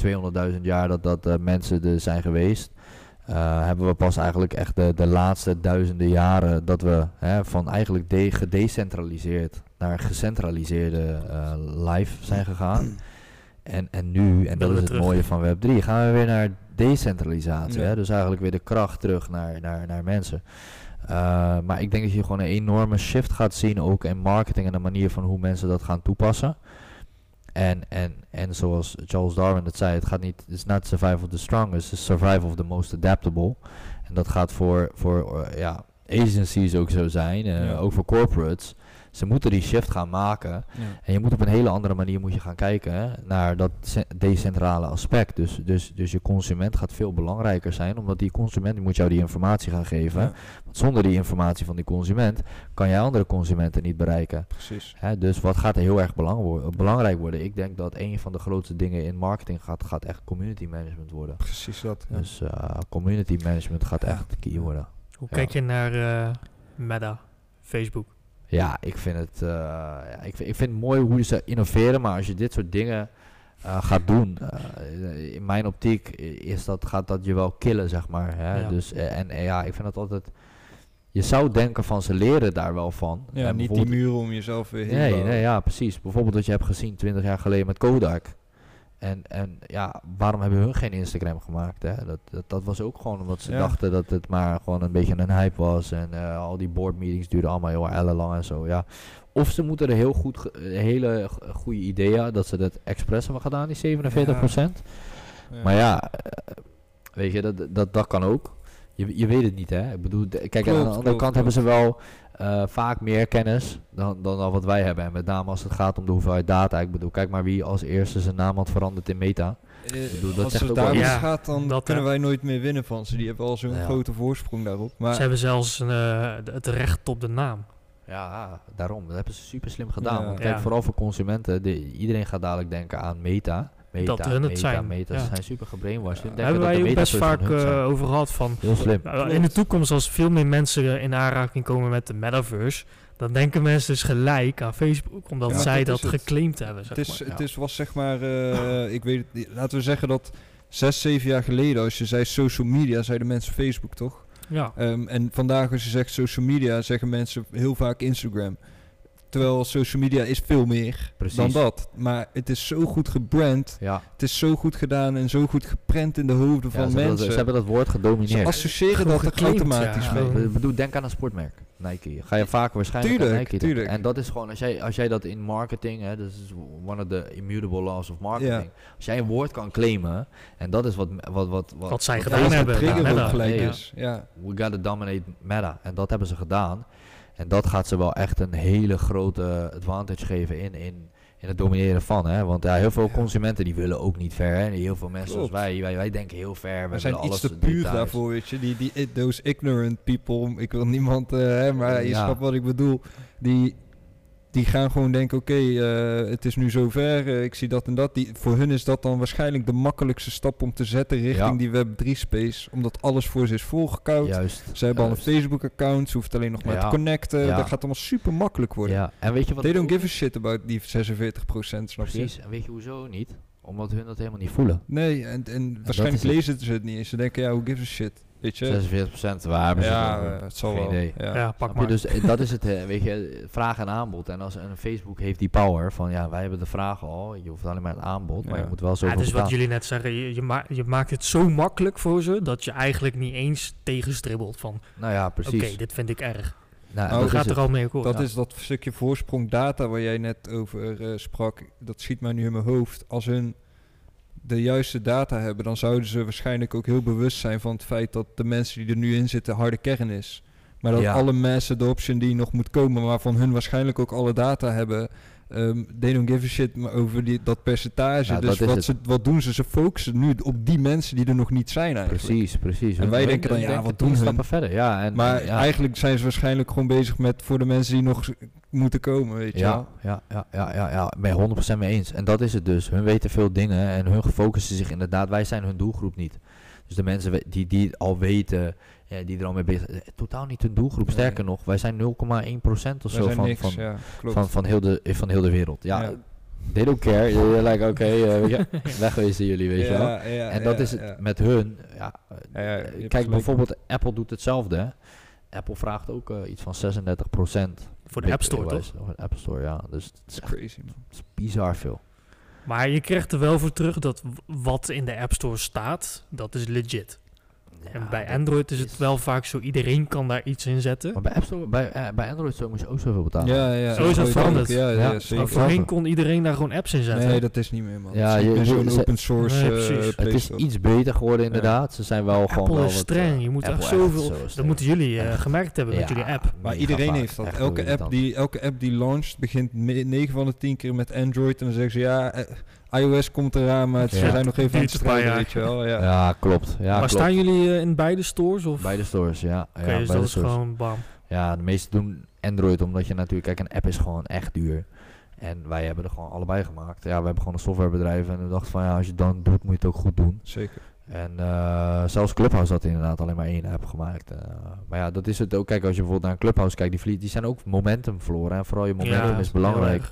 S3: 200.000 jaar dat, dat eh, mensen er zijn geweest, eh, hebben we pas eigenlijk echt de, de laatste duizenden jaren dat we hè, van eigenlijk de, gedecentraliseerd naar gecentraliseerde eh life zijn gegaan. En, en nu, en dat is het mooie van Web3, gaan we weer naar decentralisatie.
S2: Ja.
S3: Hè? Dus eigenlijk weer de kracht terug naar, naar, naar mensen. Uh, maar ik denk dat je gewoon een enorme shift gaat zien ook in marketing en de manier van hoe mensen dat gaan toepassen. En, en, en zoals Charles Darwin het zei, het gaat niet, it's not survival of the strongest, it's survival of the most adaptable. En dat gaat voor, voor uh, ja, agencies ook zo zijn, uh,
S2: Ja.
S3: ook voor corporates. Ze moeten die shift gaan maken.
S2: Ja.
S3: En je moet op een hele andere manier moet je gaan kijken naar dat ce- decentrale aspect. Dus, dus, dus je consument gaat veel belangrijker zijn, omdat die consument die moet jou die informatie gaan geven.
S2: Ja,
S3: Want zonder die informatie van die consument kan jij andere consumenten niet bereiken.
S2: precies.
S3: Hè, dus wat gaat er heel erg belang wo- belangrijk worden? Ik denk dat een van de grootste dingen in marketing gaat, gaat echt community management worden.
S2: Precies dat. ja.
S3: Dus eh, community management gaat echt key worden.
S1: Hoe kijk je naar eh, Meta, Facebook?
S3: Ja, ik vind het, eh, ik, vind, ik vind het mooi hoe ze innoveren, maar als je dit soort dingen eh, gaat doen, eh, in mijn optiek is dat, gaat dat je wel killen, zeg maar. Hè?
S1: Ja.
S3: Dus, en, ja, ik vind het altijd, je zou denken van ze leren daar wel van.
S2: Ja,
S3: En
S2: niet die muren om jezelf weer heen
S3: Nee, nee, ja, precies. Bijvoorbeeld wat je hebt gezien 20 jaar geleden met Kodak. En, en ja, waarom hebben hun geen Instagram gemaakt? Hè? Dat, dat, dat was ook gewoon omdat ze
S2: Ja.
S3: dachten dat het maar gewoon een beetje een hype was. En eh, al die board meetings duurden allemaal heel ellenlang en zo. Ja. Of ze moeten er heel goed, hele goede ideeën dat ze dat expres hebben gedaan, die 47%.
S2: Ja.
S3: Maar ja, eh, weet je, dat, dat, dat kan ook. Je, je weet het niet, hè. Ik bedoel, de- kijk, aan de andere
S2: klopt,
S3: kant hebben ze wel eh, vaak meer kennis dan, dan, dan wat wij hebben. En met name als het gaat om de hoeveelheid data. Ik bedoel, kijk maar wie als eerste zijn naam had veranderd in Meta.
S2: Eh,
S3: bedoel, dat
S2: als
S3: zegt
S2: het
S3: ook wel
S2: daar
S1: iets.
S2: mis
S1: Ja,
S2: gaat, dan
S1: dat,
S2: kunnen wij nooit meer winnen van ze. Die hebben al zo'n
S3: Ja.
S2: grote voorsprong daarop. Maar
S1: Ze hebben zelfs eh, het recht op de naam.
S3: Ja, daarom. Dat hebben ze super slim gedaan.
S2: Ja.
S3: Want kijk,
S1: Ja.
S3: vooral voor consumenten. De, iedereen gaat dadelijk denken aan Meta. Meta,
S1: Dat hun het
S3: Meta,
S1: zijn,
S3: Meta.
S1: ja.
S3: Ze zijn super gebrainwashed.
S2: Ja.
S1: hebben
S3: dat
S1: wij
S3: de
S1: ook best vaak eh, over gehad van...
S3: Heel slim.
S1: Nou, in de toekomst, als veel meer mensen in aanraking komen met de metaverse, dan denken mensen dus gelijk aan Facebook, omdat
S2: Ja,
S1: zij
S2: dat
S1: geclaimd hebben. Zeg
S2: het, is,
S1: maar.
S2: het
S3: ja.
S2: is, was zeg maar, eh, ik weet het laten we zeggen dat zes, zeven jaar geleden, als je zei social media, zeiden mensen Facebook toch?
S1: Ja,
S2: Ehm, en vandaag als je zegt social media, zeggen mensen heel vaak Instagram. Terwijl social media is veel meer
S3: Precies.
S2: dan dat. Maar het is zo goed gebrand,
S3: Ja,
S2: het is zo goed gedaan en zo goed geprent in de hoofden
S3: ja
S2: van
S3: ze, hebben dat,
S2: mensen.
S3: ze hebben dat woord
S2: Ze
S3: gedomineerd.
S2: associëren
S1: Gewoon
S2: dat er automatisch
S1: ja.
S2: mee.
S1: Gewoon-
S3: Ik bedoel, denk aan een sportmerk. Nike. Ga je vaker waarschijnlijk aan
S2: Tuurlijk,
S3: Nike denken.
S2: tuurlijk.
S3: En dat is gewoon, als jij, als jij dat in marketing, hè, dat is one of the immutable laws of marketing. Als jij een woord kan claimen, en dat is wat, wat, wat,
S1: Wat zij
S3: wat
S1: gedaan hebben,
S2: een trigger gelijk is. Ja.
S3: we gotta dominate meta. En dat hebben ze gedaan. En dat gaat ze wel echt een hele grote advantage geven in, in, in het domineren van. Hè? Want ja, heel veel consumenten die willen ook niet ver. Hè? En Heel veel mensen zoals
S2: Klopt.
S3: wij, wij, wij denken heel ver.
S2: We zijn
S3: willen
S2: iets
S3: alles
S2: te puur
S3: details.
S2: daarvoor, weet je. Die, die, those ignorant people, ik wil niemand, eh, hè, maar je
S3: Ja.
S2: snapt wat ik bedoel. Die, die gaan gewoon denken, oké, eh, het is nu zover, eh, ik zie dat en dat. Die, voor hun is dat dan waarschijnlijk de makkelijkste stap om te zetten richting
S3: Ja.
S2: die Web3-space. Omdat alles voor ze is volgekoud.
S3: Juist.
S2: Ze hebben al een. Facebook-account, ze hoeft alleen nog maar
S3: Ja.
S2: te connecten. Dat gaat allemaal super makkelijk worden.
S3: Ja, en weet je wat
S2: They don't give a shit about die 46%, snap je?
S3: Precies, en weet je hoezo niet? Omdat hun dat helemaal niet voelen.
S2: Nee, en, en waarschijnlijk lezen ze het niet eens. Ze denken, ja, who gives a shit? Weet je?
S3: 46% waar hebben ze
S2: ja,
S3: het
S2: eh, het zal wel.
S3: idee.
S2: Ja.
S1: ja, pak maar.
S3: Dus eh, dat is het, eh, weet je, vraag en aanbod. En als een Facebook heeft die power van, ja, wij hebben de vraag al, je hoeft alleen maar het aanbod, maar
S2: Ja.
S3: je moet wel
S1: Ja,
S3: zoveel
S1: het is wat jullie net zeggen, je, je, ma- je maakt het zo makkelijk voor ze, dat je eigenlijk niet eens tegenstribbelt van,
S3: Nou ja,
S1: oké,
S3: precies.
S1: dit vind ik erg.
S3: Nou, dat
S1: gaat
S3: het.
S1: er al mee akkoord.
S2: Dat
S1: ja.
S2: is dat stukje voorsprong data waar jij net over eh, sprak. Dat schiet mij nu in mijn hoofd. Als hun de juiste data hebben, dan zouden ze waarschijnlijk ook heel bewust zijn van het feit dat de mensen die er nu in zitten harde kern is. Maar dat
S3: Ja.
S2: alle mass adoption die nog moet komen, waarvan hun waarschijnlijk ook alle data hebben, ehm they don't give a shit maar over die, dat percentage.
S3: Ja,
S2: dus
S3: dat
S2: wat, ze, wat doen ze? Ze focussen nu op die mensen die er nog niet zijn eigenlijk.
S3: Precies, precies.
S2: En wij
S3: hun-
S2: denken dan, ja, wat doen hun?
S3: stappen verder. Ja, en,
S2: Maar
S3: ja,
S2: eigenlijk zijn ze waarschijnlijk gewoon bezig met voor de mensen die nog moeten komen, weet je
S3: ja, ja, ja, ja, ja, ja, ben je 100% mee eens. En dat is het dus. Hun weten veel dingen en hun focussen zich inderdaad. Wij zijn hun doelgroep niet. Dus de mensen die, die het al weten, ja, die er al mee bezig zijn, totaal niet hun doelgroep.
S2: Nee.
S3: Sterker nog, wij zijn 0,1% of zo van,
S2: niks,
S3: van,
S2: ja,
S3: van, van, heel de, van heel de wereld. Ja,
S2: Ja.
S3: they don't care. They're like, oké, eh, wegwezen jullie, weet je wel. En dat
S2: ja,
S3: is het
S2: ja.
S3: met hun. Ja, kijk, bijvoorbeeld Apple doet hetzelfde. Apple vraagt ook eh, iets van 36%.
S1: Voor de App Store, toch?
S3: Voor de App Store, ja. Dus het is, echt,
S2: Crazy, man.
S3: het is bizar veel.
S1: Maar je krijgt er wel voor terug dat wat in de App Store staat, dat is legit. En bij
S3: dat
S1: Android is het wel vaak zo, iedereen kan daar iets in zetten.
S3: Maar bij, App Store, bij, eh, bij Android Store moet je ook zoveel betalen.
S2: Ja, ja.
S1: Zo is het
S2: Android
S1: veranderd.
S2: Ja, ja,
S3: Ja,
S1: Maar
S2: zeker.
S1: voorheen kon iedereen daar gewoon apps in zetten.
S2: Nee, dat is niet meer, man.
S3: Ja,
S2: je,
S3: je-
S2: zo'n open source
S1: Nee,
S2: eh,
S3: Het is iets beter geworden inderdaad. Ze zijn wel gewoon
S1: Apple
S3: wel
S1: is
S3: wat,
S1: streng.
S3: eh,
S1: Je moet echt zoveel...
S3: zo
S1: Dat moeten jullie eh, gemerkt hebben met jullie app.
S2: Maar iedereen heeft dat. Elke app, die, elke app die launcht begint 9 van de 10 keer met Android. En dan zeggen ze ja, iOS komt eraan, maar het- ze
S3: Ja.
S2: zijn nog even aan het strijden, weet je wel. Ja.
S3: Ja, klopt. Ja,
S1: maar
S3: klopt.
S1: staan jullie eh, in beide stores? Of?
S3: Beide stores, ja. Ja
S1: dus
S3: beide
S1: dat is
S3: stores.
S1: gewoon bam.
S3: Ja, de meesten doen Android omdat je natuurlijk, kijk, een app is gewoon echt duur. En wij hebben er gewoon allebei gemaakt. Ja, we hebben gewoon een softwarebedrijf en we dachten van ja, als je het dan doet, moet je het ook goed doen.
S2: Zeker.
S3: En eh, zelfs Clubhouse had inderdaad alleen maar één app gemaakt. Eh, maar ja, dat is het ook. Kijk, als je bijvoorbeeld naar een Clubhouse kijkt, die, die zijn ook momentum verloren. En vooral je momentum
S1: Ja,
S3: is
S1: heel
S3: belangrijk.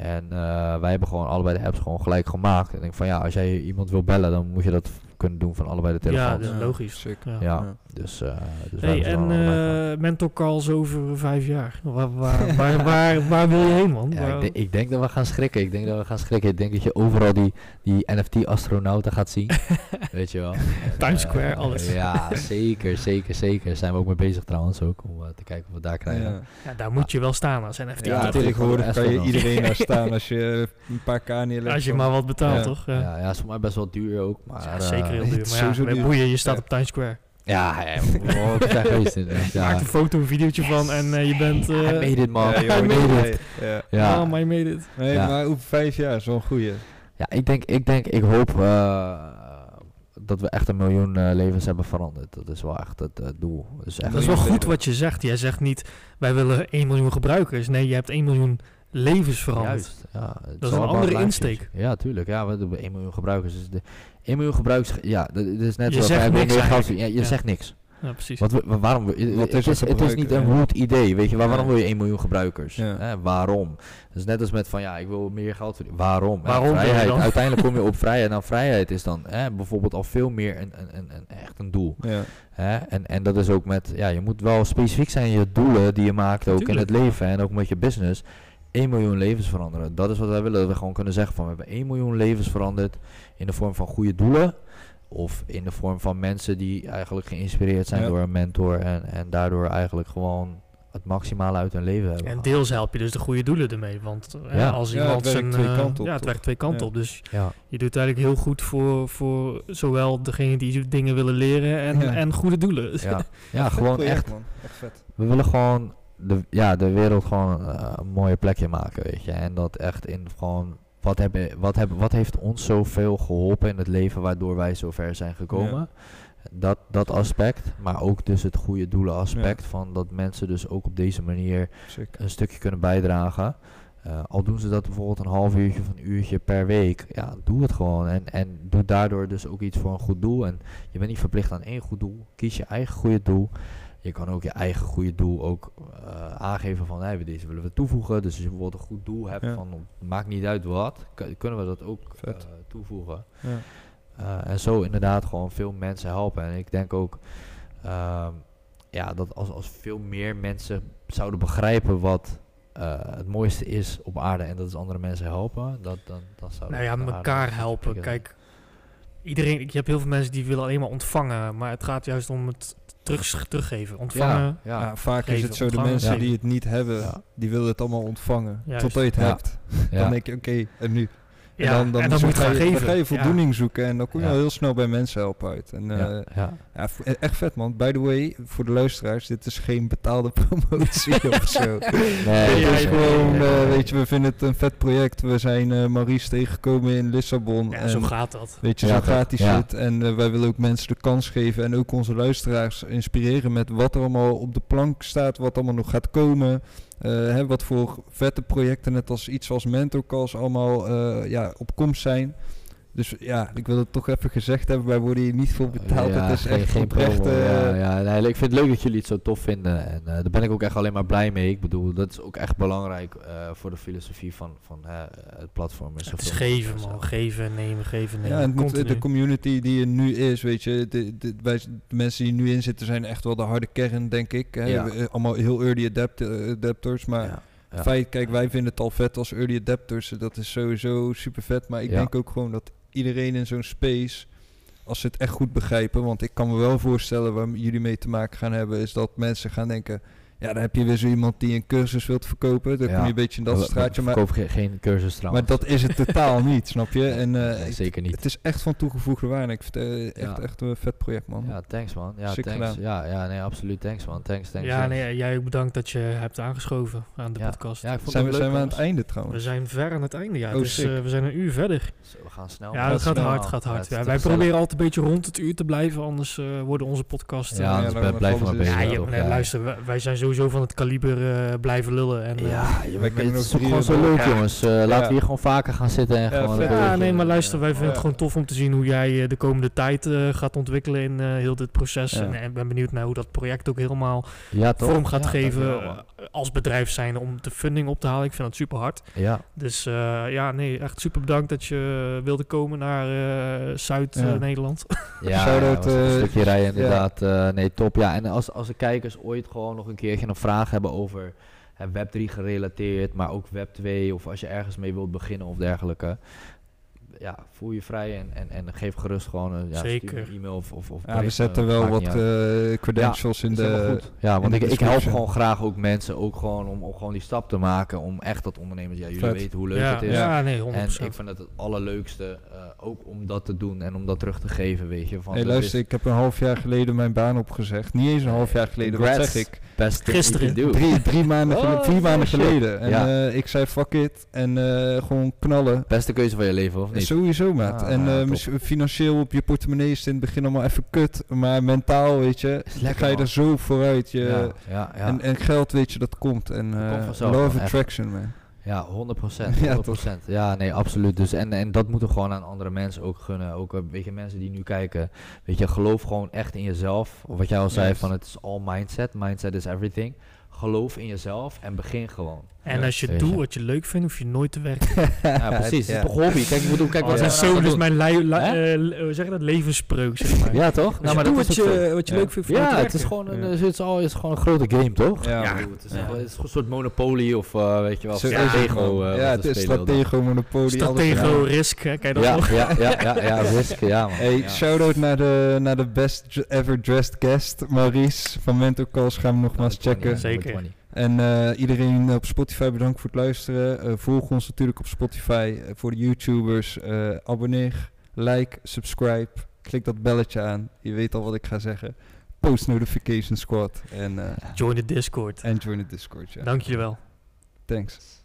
S3: En eh, wij hebben gewoon allebei de apps gewoon gelijk gemaakt. En ik denk van ja, als jij iemand wil bellen, dan moet je dat kunnen doen van allebei de
S1: Ja,
S3: telefoons.
S1: dat is logisch.
S2: Zeker.
S1: Ja.
S3: Ja,
S2: Ja.
S3: dus, eh dus
S1: Hey, en eh mentor calls over vijf jaar. Waar, waar, waar, waar, waar wil je heen, man?
S3: Ja, ik, denk, ik denk dat we gaan schrikken. Ik denk dat we gaan schrikken. Ik denk dat je overal die, die NFT-astronauten gaat zien. Weet je wel.
S1: Times
S3: eh,
S1: Square, alles.
S3: Ja, zeker, zeker, zeker. Zijn we ook mee bezig trouwens ook. Om, eh, te kijken of we daar krijgen.
S2: Ja.
S1: Ja, daar moet je wel staan als NFT.
S3: Ja,
S2: Ja,
S3: natuurlijk.
S2: tegenwoordig
S3: Voor
S2: kan je iedereen daar staan als je een paar k neerlegt.
S1: als je maar wat betaalt,
S2: Ja.
S1: toch?
S3: Ja,
S1: Ja,
S3: ja, is voor mij best wel duur ook. Maar,
S1: Ja,
S3: eh,
S1: zeker heel
S2: het
S1: duur.
S2: is
S1: Maar ja,
S2: sowieso
S1: met
S2: duur.
S1: boeien, je staat
S2: Ja.
S1: op Times Square.
S3: Ja, ja, geweest Ja.
S1: maakt een foto, een videootje van en eh, je bent... eh,
S3: Hij made it, man.
S2: Ja, joh,
S3: made it.
S2: ja.
S1: Oh, made it.
S2: Nee,
S3: Ja.
S2: maar over vijf jaar is wel een goeie.
S3: Ja, ik denk, ik denk, ik hoop eh, dat we echt een miljoen levens hebben veranderd. Dat is wel echt het doel. Dus echt
S1: Dat is wel goed wat je zegt. Jij zegt niet, wij willen 1 miljoen gebruikers. Nee, je hebt 1 miljoen levens veranderd.
S3: Juist, ja.
S1: Dat is een andere insteek.
S3: Ja, tuurlijk. Ja, we hebben 1 miljoen gebruikers. Dus de 1 miljoen gebruikers, ja, dat is net
S1: Je
S3: zo.
S1: zegt niks
S3: meer geld-. Ja, je
S1: Ja.
S3: zegt niks.
S1: Ja, precies.
S3: Wat, waarom,
S2: Wat
S3: het,
S2: is
S3: is,
S2: het
S3: het is niet een
S2: ja.
S3: goed idee, weet je. Waar, waarom
S2: Ja.
S3: wil je 1 miljoen gebruikers?
S2: Ja.
S3: Hè, waarom? Dus net als met van, ja, ik wil meer geld verdienen. Waarom?
S1: Waarom
S3: vrijheid.
S1: dan?
S3: Uiteindelijk kom je op vrijheid. Nou, vrijheid is dan hè, bijvoorbeeld al veel meer een, een, een, een, echt een doel.
S2: Ja.
S3: Hè? En, en dat is ook met, ja, je moet wel specifiek zijn in je doelen die je maakt ook in het leven en ook met je business. 1 miljoen levens veranderen. Dat is wat wij willen. Dat we gewoon kunnen zeggen van we hebben 1 miljoen levens veranderd in de vorm van goede doelen. Of in de vorm van mensen die eigenlijk geïnspireerd zijn
S2: Ja.
S3: door een mentor. En, en daardoor eigenlijk gewoon het maximale uit hun leven hebben.
S1: En deels help je dus de goede doelen ermee. Want eh,
S3: Ja.
S1: als
S2: Ja, het
S1: iemand
S2: werkt
S1: zijn...
S2: twee
S1: eh,
S2: op,
S1: ja, het werkt twee kanten
S2: Ja.
S1: op. Dus
S3: Ja,
S1: je doet eigenlijk heel goed voor, voor zowel degene die dingen willen leren en,
S2: Ja.
S1: en goede doelen.
S3: ja. ja gewoon
S2: project,
S3: echt.
S2: Man. Echt vet.
S3: We willen gewoon de, ja, de wereld gewoon eh, een mooie plekje maken, weet je. En dat echt in gewoon... Wat, hebben, wat, hebben, wat heeft ons zoveel geholpen in het leven waardoor wij zo ver zijn gekomen? Dat, dat aspect, maar ook dus het goede doelen aspect van dat mensen dus ook op deze manier een stukje kunnen bijdragen. Eh, al doen ze dat bijvoorbeeld een half uurtje of een uurtje per week, ja, doe het gewoon. En, en doe daardoor dus ook iets voor een goed doel. En je bent niet verplicht aan één goed doel. Kies je eigen goede doel. Je kan ook je eigen goede doel ook eh, aangeven van, hey, deze willen we toevoegen. Dus als je bijvoorbeeld een goed doel hebt
S2: Ja.
S3: van, maakt niet uit wat, kunnen we dat ook eh, toevoegen.
S2: Ja.
S3: Eh, en zo inderdaad gewoon veel mensen helpen. En ik denk ook ehm, ja, dat als, als veel meer mensen zouden begrijpen wat eh, het mooiste is op aarde en dat is andere mensen helpen, dat, dan, dan zou
S1: Nou ja, elkaar helpen. Kijk, iedereen, je hebt heel veel mensen die willen alleen maar ontvangen. Maar het gaat juist om het terug, teruggeven. Ontvangen.
S3: Ja, ja.
S2: Ja, vaak is het zo, de mensen die het niet hebben,
S3: Ja.
S2: die willen het allemaal ontvangen.
S1: Juist.
S2: Totdat je het
S3: Ja.
S2: hebt.
S3: ja.
S2: Dan denk je, oké, en nu?
S1: Ja,
S2: en dan, dan,
S1: en dan
S2: zoek
S1: moet je
S2: ga je
S1: Ja.
S2: voldoening zoeken en dan kom je al heel snel bij mensen helpen uit. En,
S3: ja,
S2: eh,
S3: ja.
S2: ja, v- e- echt vet man. By the way, voor de luisteraars, dit is geen betaalde promotie of zo.
S3: Nee,
S2: Het is gewoon, eh, weet je, we vinden het een vet project. We zijn eh Maurice tegengekomen in Lissabon. En
S1: zo gaat dat.
S2: Weet je, zo gaat die shit. En wij willen ook mensen de kans geven en ook onze luisteraars inspireren met wat er allemaal op de plank staat, wat allemaal nog gaat komen. Eh, wat voor vette projecten, net als iets als mentorcalls, allemaal eh, ja, op komst zijn. Dus ja, ik wil het toch even gezegd hebben, wij worden hier niet voor betaald.
S3: Ja,
S2: het is
S3: geen,
S2: echt
S3: geen
S2: oprecht. eh,
S3: ja, ja, nee, ik vind het leuk dat jullie het zo tof vinden. En eh, daar ben ik ook echt alleen maar blij mee. Ik bedoel, dat is ook echt belangrijk eh, voor de filosofie van, van het platform.
S1: Het is geven, man.
S3: zelf.
S1: Geven, nemen, geven, nemen.
S2: Ja, en moet, de community die er nu is, weet je, de, de, wij, de mensen die nu in zitten zijn echt wel de harde kern, denk ik. Hè.
S3: Ja.
S2: Eh, Allemaal heel early adapt, adapters, maar
S3: Ja, ja.
S2: Feit, kijk, wij vinden het al vet als early adapters. Dat is sowieso super vet. Maar ik
S3: Ja.
S2: denk ook gewoon dat iedereen in zo'n space, als ze het echt goed begrijpen, want ik kan me wel voorstellen waar jullie mee te maken gaan hebben, is dat mensen gaan denken. Ja, dan heb je weer zo iemand die een cursus wilt verkopen. Dan
S3: Ja.
S2: kom je een beetje in dat
S3: We- we
S2: straatje. Maar,
S3: verkopen ge- geen cursus
S2: maar
S3: trouwens.
S2: dat is het totaal niet, snap je? En eh,
S3: Nee,
S2: ik-
S3: zeker niet.
S2: het is echt van toegevoegde waarde. Ik vind het eh, echt,
S3: Ja.
S2: echt een vet project, man.
S3: Ja, thanks man. Ja,
S2: Sick
S3: thanks.
S2: gedaan.
S3: Ja, ja, nee, absoluut. Thanks man. Thanks, thanks.
S1: ja,
S3: thanks.
S1: nee, jij ook bedankt dat je hebt aangeschoven aan de
S3: ja.
S1: podcast.
S3: Ja, ik vond
S2: zijn we,
S3: het
S2: zijn we aan het einde
S1: We
S2: trouwens?
S1: zijn ver aan het einde, ja.
S2: Oh,
S1: dus eh, we zijn een uur verder.
S3: Zo, we gaan snel.
S1: Ja,
S2: gaat
S1: dat gaat
S2: snel.
S1: hard, gaat hard.
S3: het
S1: wij proberen altijd een beetje rond het uur te blijven, anders eh, worden onze podcasts...
S3: Ja, maar
S2: vallen ze-
S3: bezig.
S1: ja, luister, wij, wij zijn sowieso van het kaliber eh, blijven lullen. En, eh,
S3: Ja, je,
S2: Wij kunnen
S3: het is gewoon zo
S2: door.
S3: leuk, jongens. Eh, Laten we hier gewoon vaker gaan zitten en
S2: Ja,
S3: gewoon...
S1: Ja, nee, maar
S3: eh,
S1: luister, wij vinden
S2: ja.
S1: het gewoon tof om te zien hoe jij eh, de komende tijd eh, gaat ontwikkelen in eh, heel dit proces.
S2: Ja.
S1: En, ik ben benieuwd naar hoe dat project ook helemaal vorm gaat
S3: Ja,
S1: geven eh, als bedrijf zijn om de funding op te halen. Ik vind dat super hard.
S3: Ja,
S1: Dus eh, ja, nee, echt super bedankt dat je wilde komen naar eh,
S2: Ja.
S1: Zuid-Nederland.
S3: ja, was een
S2: eh,
S3: stukje rijden inderdaad. Eh, nee, top. Ja, en als, als de kijkers ooit gewoon nog een keertje een vraag hebben over hè, Web3 gerelateerd, maar ook Web2, of als je ergens mee wilt beginnen of dergelijke. Ja, voel je vrij en, en, en geef gerust gewoon een ja, e-mail of, of, of
S2: Ja, we zetten
S3: eh,
S2: wel wat eh, credentials in de...
S3: goed. Ja, want ik,
S2: de
S3: ik help gewoon graag ook mensen, ook gewoon om, om gewoon die stap te maken, om echt dat ondernemers, ja, jullie
S2: Vet.
S3: weten hoe leuk
S1: ja,
S3: het is.
S1: ja, nee, 100%.
S3: En ik vind het het allerleukste eh, ook om dat te doen en om dat terug te geven, weet je. Van
S2: Hey, luister,
S3: is
S2: ik heb een half jaar geleden mijn baan opgezegd. Niet eens een half jaar geleden, wat zeg ik?
S3: best
S1: Gisteren.
S2: Drie, drie maanden,
S3: Oh,
S2: vier maanden
S3: shit.
S2: geleden. En
S3: Ja.
S2: eh, ik zei fuck it en eh, gewoon knallen.
S3: Beste keuze van je leven, of niet?
S2: Sowieso, maat.
S3: Ah,
S2: en eh, financieel op je portemonnee is het in het begin allemaal even kut. Maar mentaal, weet je,
S3: lekker,
S2: ga je
S3: man.
S2: er zo vooruit. Je,
S3: ja.
S2: En, en geld, weet je, dat komt. En
S3: Dat komt vanzelf,
S2: law
S3: man,
S2: of
S3: echt.
S2: attraction, man.
S3: Ja, 100 procent.
S2: Ja,
S3: 100 Ja, nee, absoluut. Dus en, en dat moeten we gewoon aan andere mensen ook gunnen. Ook, eh, weet je, mensen die nu kijken. Weet je, geloof gewoon echt in jezelf. Wat jij al zei,
S2: Yes.
S3: van het is all mindset. Mindset is everything. Geloof in jezelf en begin gewoon.
S1: En
S2: Ja,
S1: als je doet wat je leuk vindt, hoef je nooit te werken.
S3: Ja, precies. Het
S2: Ja.
S3: is toch hobby. Kijk, ik bedoel, kijk
S1: Oh,
S3: wat
S1: is
S3: nou
S1: zo dus
S3: doen.
S1: mijn
S3: Hè?
S1: eh, l- hoe zeg dat? Maar.
S3: Ja, toch?
S1: Als
S3: Nou,
S1: je
S3: maar
S1: doet
S3: dat
S1: wat
S3: is ook
S1: je, wat je
S2: Ja.
S1: leuk vindt,
S3: Ja, het is gewoon, een,
S2: Ja.
S3: het is, al, het is gewoon een grote game, toch?
S2: Ja,
S1: Ja.
S3: Het is,
S1: Ja.
S3: het is een soort Monopoly of eh, weet je wel,
S2: is
S1: Ja.
S3: Stratego. eh,
S2: ja,
S3: wat
S2: het is. Stratego, Monopoly, alles
S1: Stratego, risk, hè, kijk dat
S3: Ja,
S1: nog.
S3: ja, ja, ja, ja, risk, ja man.
S2: Hey,
S3: ja.
S2: shout-out naar de, naar de best ever dressed guest, Maurice van Mental Calls. Gaan we nogmaals
S3: Number 20,
S2: checken.
S1: Zeker.
S3: Number 20.
S2: En eh, iedereen op Spotify bedankt voor het luisteren. Eh, volg ons natuurlijk op Spotify. Eh, voor de YouTubers, eh, abonneer, like, subscribe. Klik dat belletje aan. Je weet al wat ik ga zeggen. Post Notification Squad. En, eh
S1: Join de Discord.
S2: en join de Discord. Ja.
S1: Dank jullie wel.
S2: Thanks.